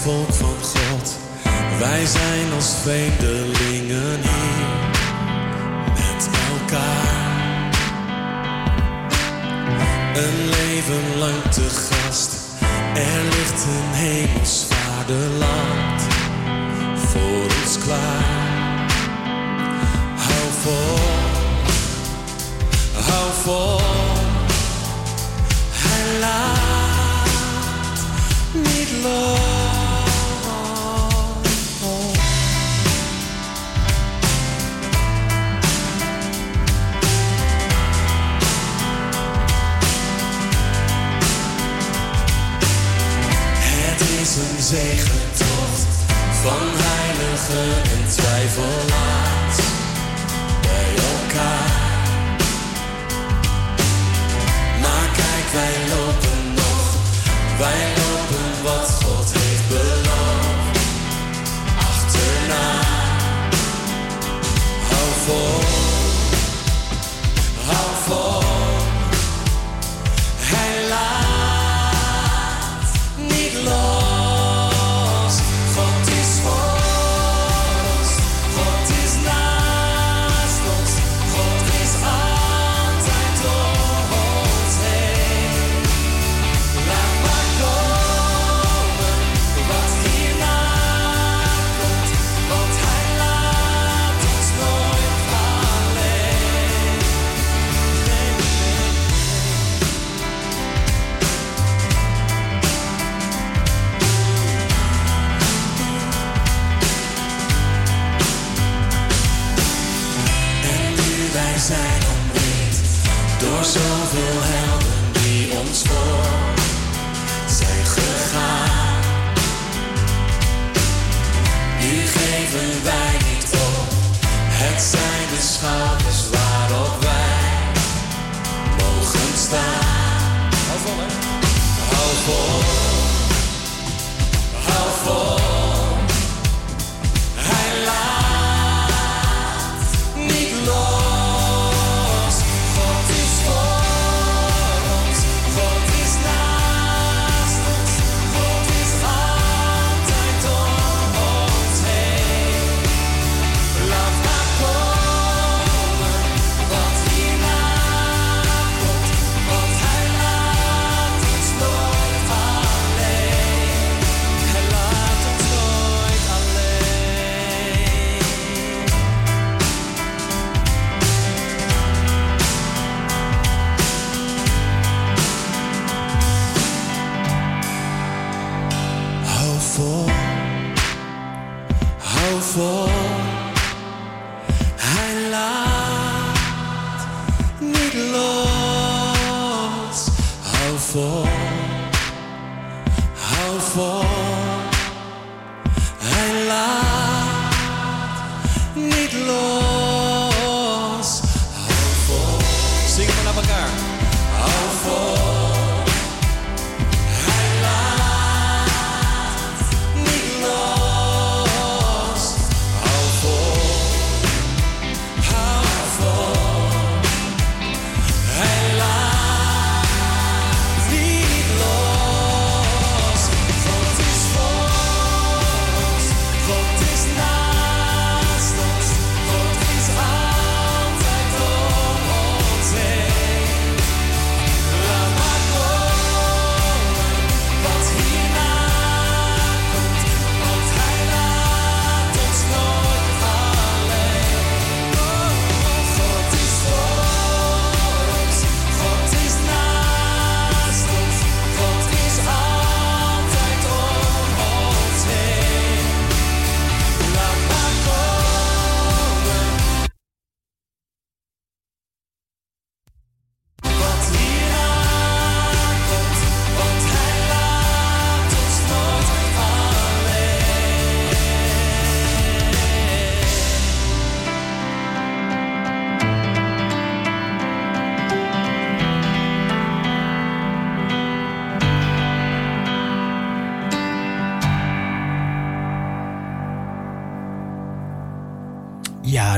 Volk van God. Wij zijn als vreemdelingen hier met elkaar. Een leven lang te gast. Er ligt een hemels vaderland voor ons klaar. Hou vol, hou vol. Hij laat niet los. zegentocht van heiligen en twijfelaars bij elkaar. Maar kijk, wij lopen nog, wij lopen wat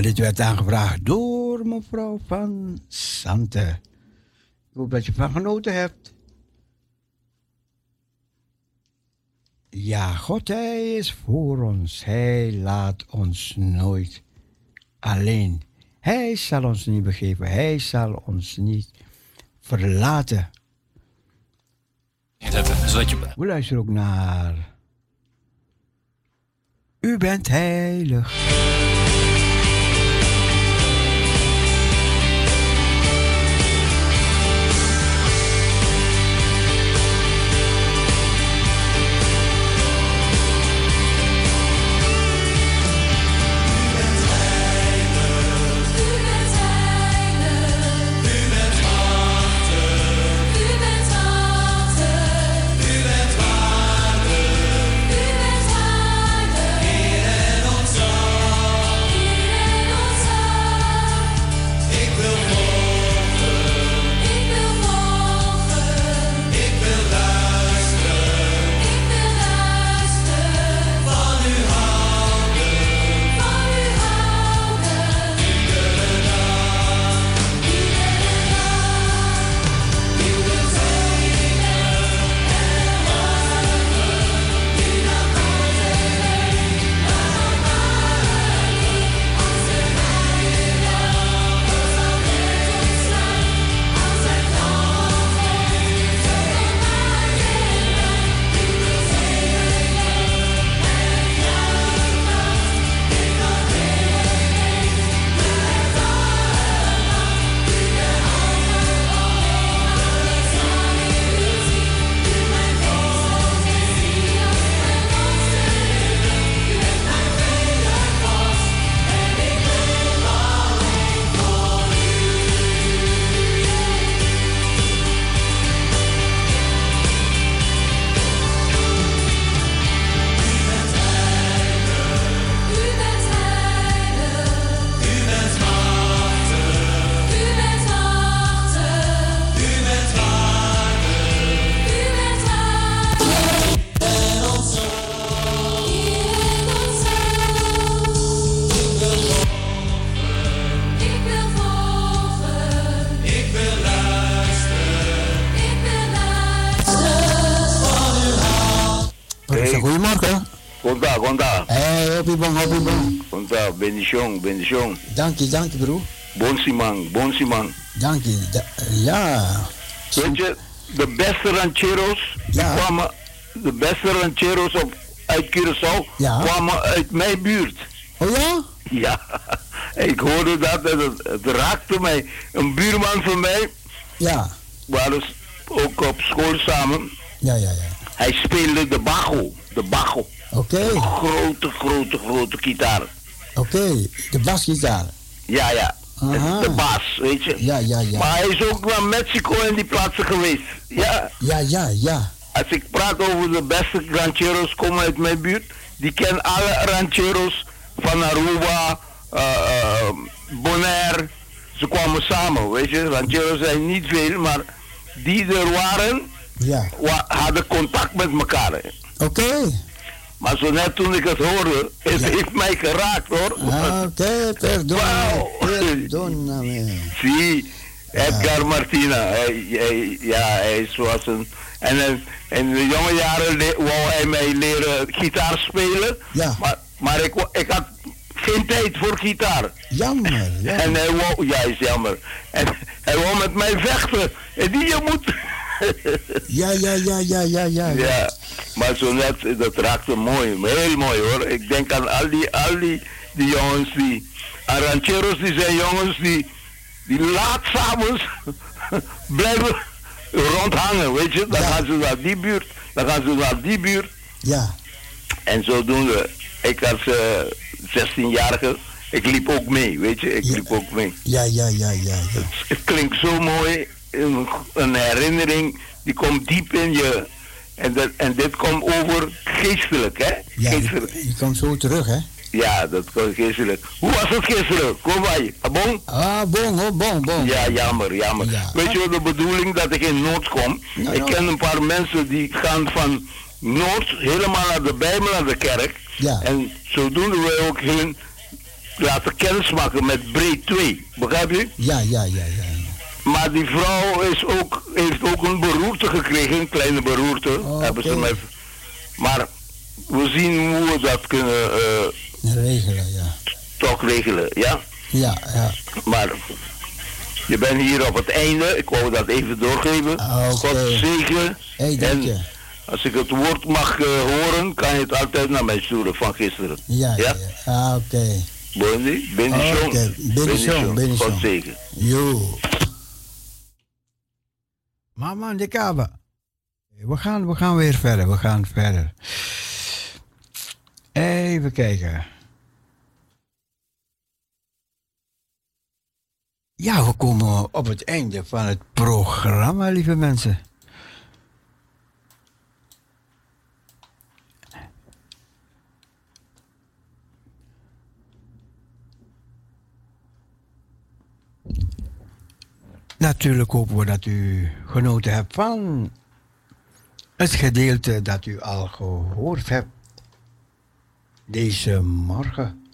Nou, dit werd aangevraagd door mevrouw van Sante. Ik hoop dat je van genoten hebt. Ja, God, Hij is voor ons. Hij laat ons nooit alleen. Hij zal ons niet begeven. Hij zal ons niet verlaten. We luisteren ook naar. U bent heilig. Bendición. Dank je, dank je broer. Bonsiman, bonsiman. Dank je. Da- ja. Weet je, de beste rancheros die kwamen, de beste rancheros op, uit Curaçao kwamen uit mijn buurt. Oh ja? Ja, ik hoorde dat en het, het raakte mij. Een buurman van mij, Ja. we hadden ook op school samen. Ja, ja, ja. Hij speelde de bajo, de bajo. Oké. Grote, grote, grote gitaar. Oké, de basgitaar. Ja, ja. Aha. De baas, weet je. Ja, ja, ja. Maar hij is ook naar Mexico en die plaatsen geweest. Ja. Ja, ja, ja. Als ik praat over de beste rancheros komen uit mijn buurt, die kennen alle rancheros van Aruba, eh, eh, Bonaire. Ze kwamen samen, weet je. Rancheros zijn niet veel, maar die er waren, Ja. hadden contact met elkaar. Oké. Maar zo net toen ik het hoorde, het heeft mij geraakt hoor. Ah, perdona. Perdona me. Zie, Edgar Martina. Hij, hij- ja, hij is zoals een. En in, in de jonge jaren wou hij mij leren gitaar spelen. Ja. Maar, maar ik, ik had geen tijd voor gitaar. Jammer, *laughs* jammer. En hij wou, ja, is jammer. En hij wou met mij vechten. En die je moet. *laughs* Ja, ja, ja, ja, ja, ja. Ja, maar zo net, dat raakte mooi, heel mooi hoor. Ik denk aan al die, al die, die jongens die, aan rancheros die zijn jongens die, die laat s'avonds *laughs* blijven rondhangen, weet je. Dan gaan ze naar die buurt, dan gaan ze naar die buurt. Ja. En zodoende, ik als eh 16-jarige, ik liep ook mee, weet je. Ik liep ook mee. Ja, ja, ja, ja. ja. Het klinkt zo mooi, een, een herinnering die komt diep in je. En, dat, en dit komt over geestelijk, hè? Ja, geestelijk. die komt zo terug, hè? Ja, dat komt geestelijk. Hoe was het gisteren? Kom bij. Bon? Ah, bon, oh, bon, bon. Ja, jammer, jammer. Weet je wat de bedoeling dat ik in Noord kom? Ik nou. ken een paar mensen die gaan van Noord helemaal naar de Bijbel, naar de kerk. Ja. En zodoende wij ook hun laten kennismaken met breed 2. Begrijp je? Ja, ja, ja, ja. Maar die vrouw is ook, heeft ook een beroerte gekregen, een kleine beroerte. Oh, hebben ze maar we zien hoe we dat kunnen eh, Regelen, ja. toch regelen, ja? Ja, ja. Maar je bent hier op het einde, ik wou dat even doorgeven. God zegen. Hey, dank en je. als ik het woord mag eh, horen, kan je het altijd naar mij sturen van gisteren. Ja, ja. Ah, oké. Bondi, bendition. Oké, bendition, bendition. God zegen. Yo. Mama de Kaba. We gaan, we gaan weer verder. We gaan verder. Even kijken. Ja, we komen op het einde van het programma, lieve mensen. Natuurlijk hopen we dat u genoten hebt van het gedeelte dat u al gehoord hebt deze morgen.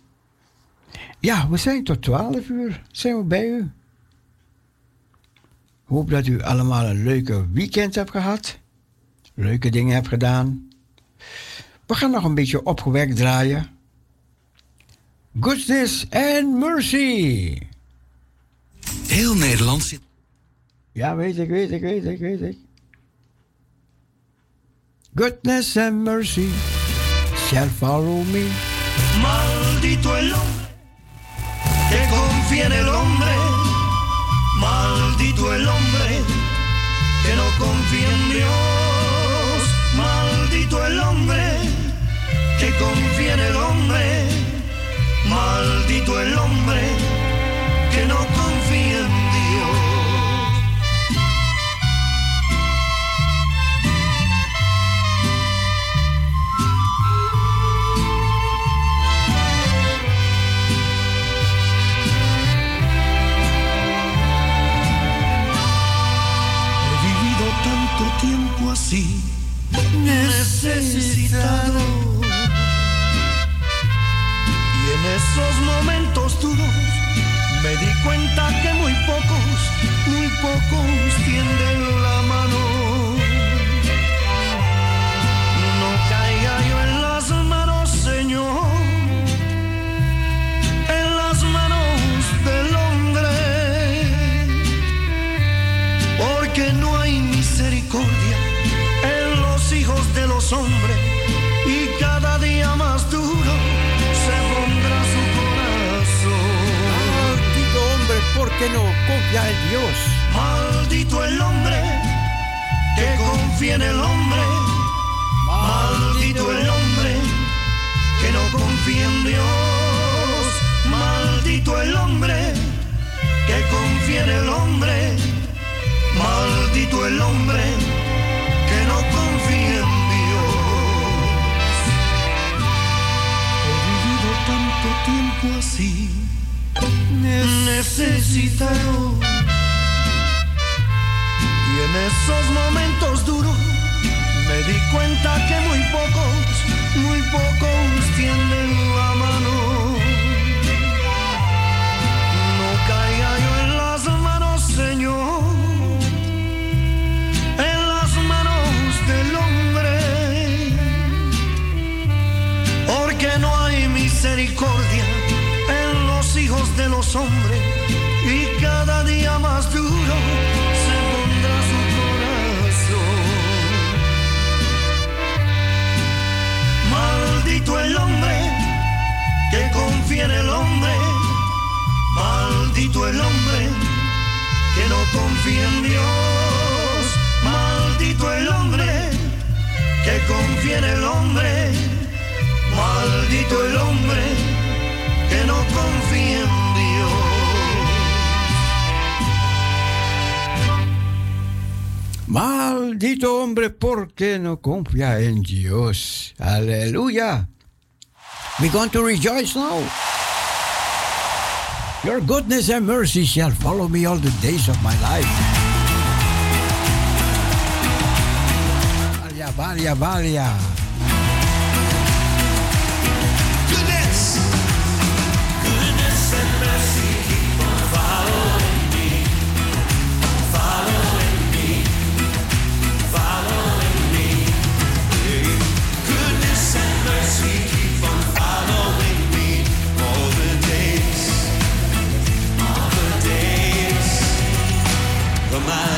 Ja, we zijn tot 12 uur zijn we bij u. Hoop dat u allemaal een leuke weekend hebt gehad. Leuke dingen hebt gedaan. We gaan nog een beetje opgewekt draaien. Goodness and mercy. Heel Nederland zit. Ja, weet ik, weet ik, weet. Goodness and mercy shall follow me. Maldito el hombre que confía en el hombre. Maldito el hombre que no confía en Dios. Maldito el hombre que confía en el hombre. Maldito el hombre que no confía en esos momentos duros. Me di cuenta que muy pocos, muy pocos tienden confía en Dios. Maldito el hombre que confía en el hombre. Maldito el hombre que no confía en Dios. Maldito el hombre que confía en el hombre. Maldito el hombre que no confía en Dios. He vivido tanto tiempo así, necesitado. Y en esos momentos duros me di cuenta que muy pocos, muy pocos tienden la mano. Hombres y cada día más duro se pondrá su corazón. Maldito el hombre que confía en el hombre. Maldito el hombre que no confía en Dios. Maldito el hombre que confía en el hombre. Maldito el hombre que no confía en Maldito hombre porque no confía en Dios. Aleluya. We're going to rejoice now. Your goodness and mercy shall follow me all the days of my life. Valia, valia, valia. My life.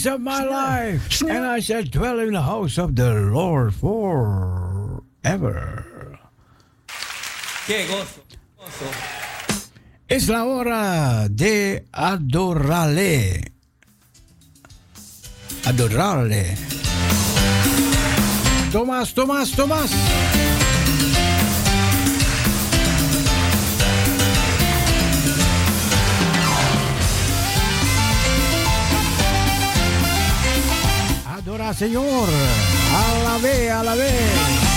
Days of my life. And I shall dwell in the house of the Lord forever. Qué gozo, gozo. Es la hora de adorarle. Adorarle. Tomás, Tomás, Tomás. señor. A la B, a la B.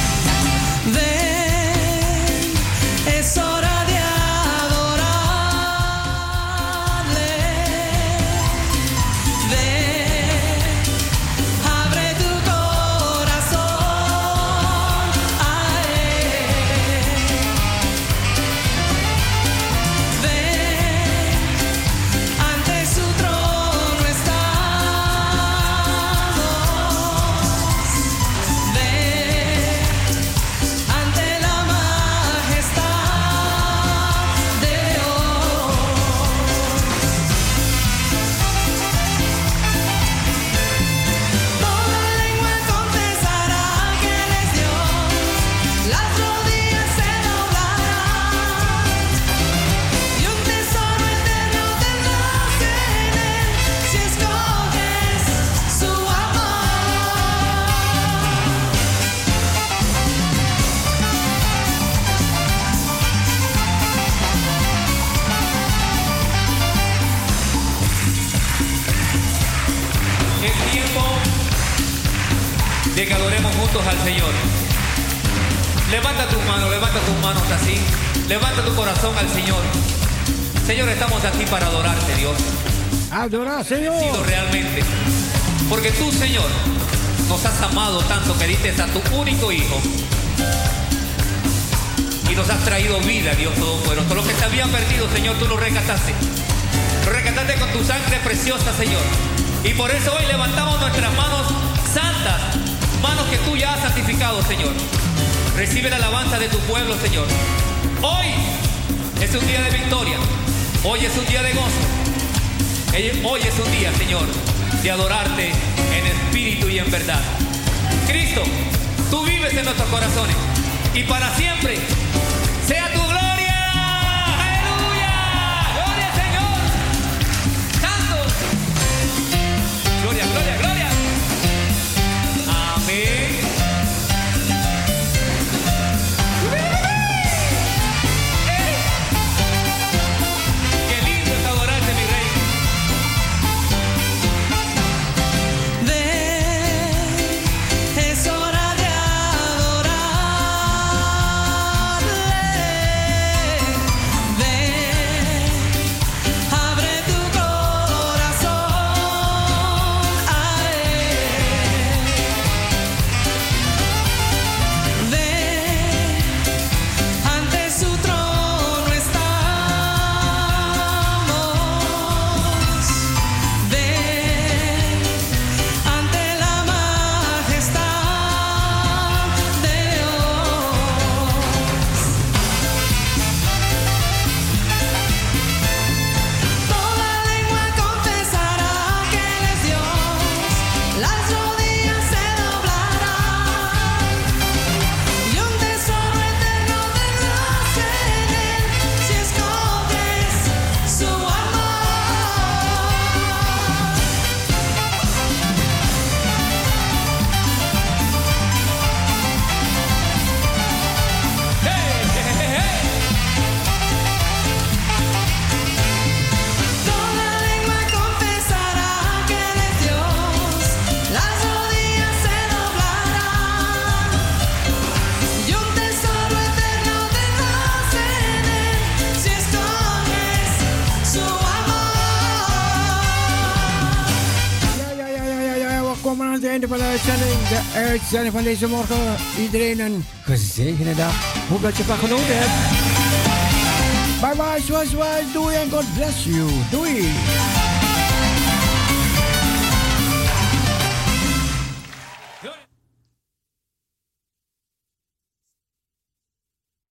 corazón al Señor. Señor, estamos aquí para adorarte, Dios. Adorar, Señor. Realmente. Porque tú, Señor, nos has amado tanto que diste a tu único Hijo. Y nos has traído vida, Dios Todopoderoso. Lo que se había perdido, Señor, tú lo rescataste. Lo rescataste con tu sangre preciosa, Señor. Y por eso hoy levantamos nuestras manos santas, manos que tú ya has santificado, Señor. Recibe la alabanza de tu pueblo, Señor. Hoy es un día de victoria. Hoy es un día de gozo. Hoy es un día, Señor, de adorarte en espíritu y en verdad. Cristo, tú vives en nuestros corazones y para siempre sea tu uitzending van deze morgen. Iedereen een gezegende dag. Hoop dat je van genoten hebt. Bye bye, zoals. Doei en God bless you. Doei.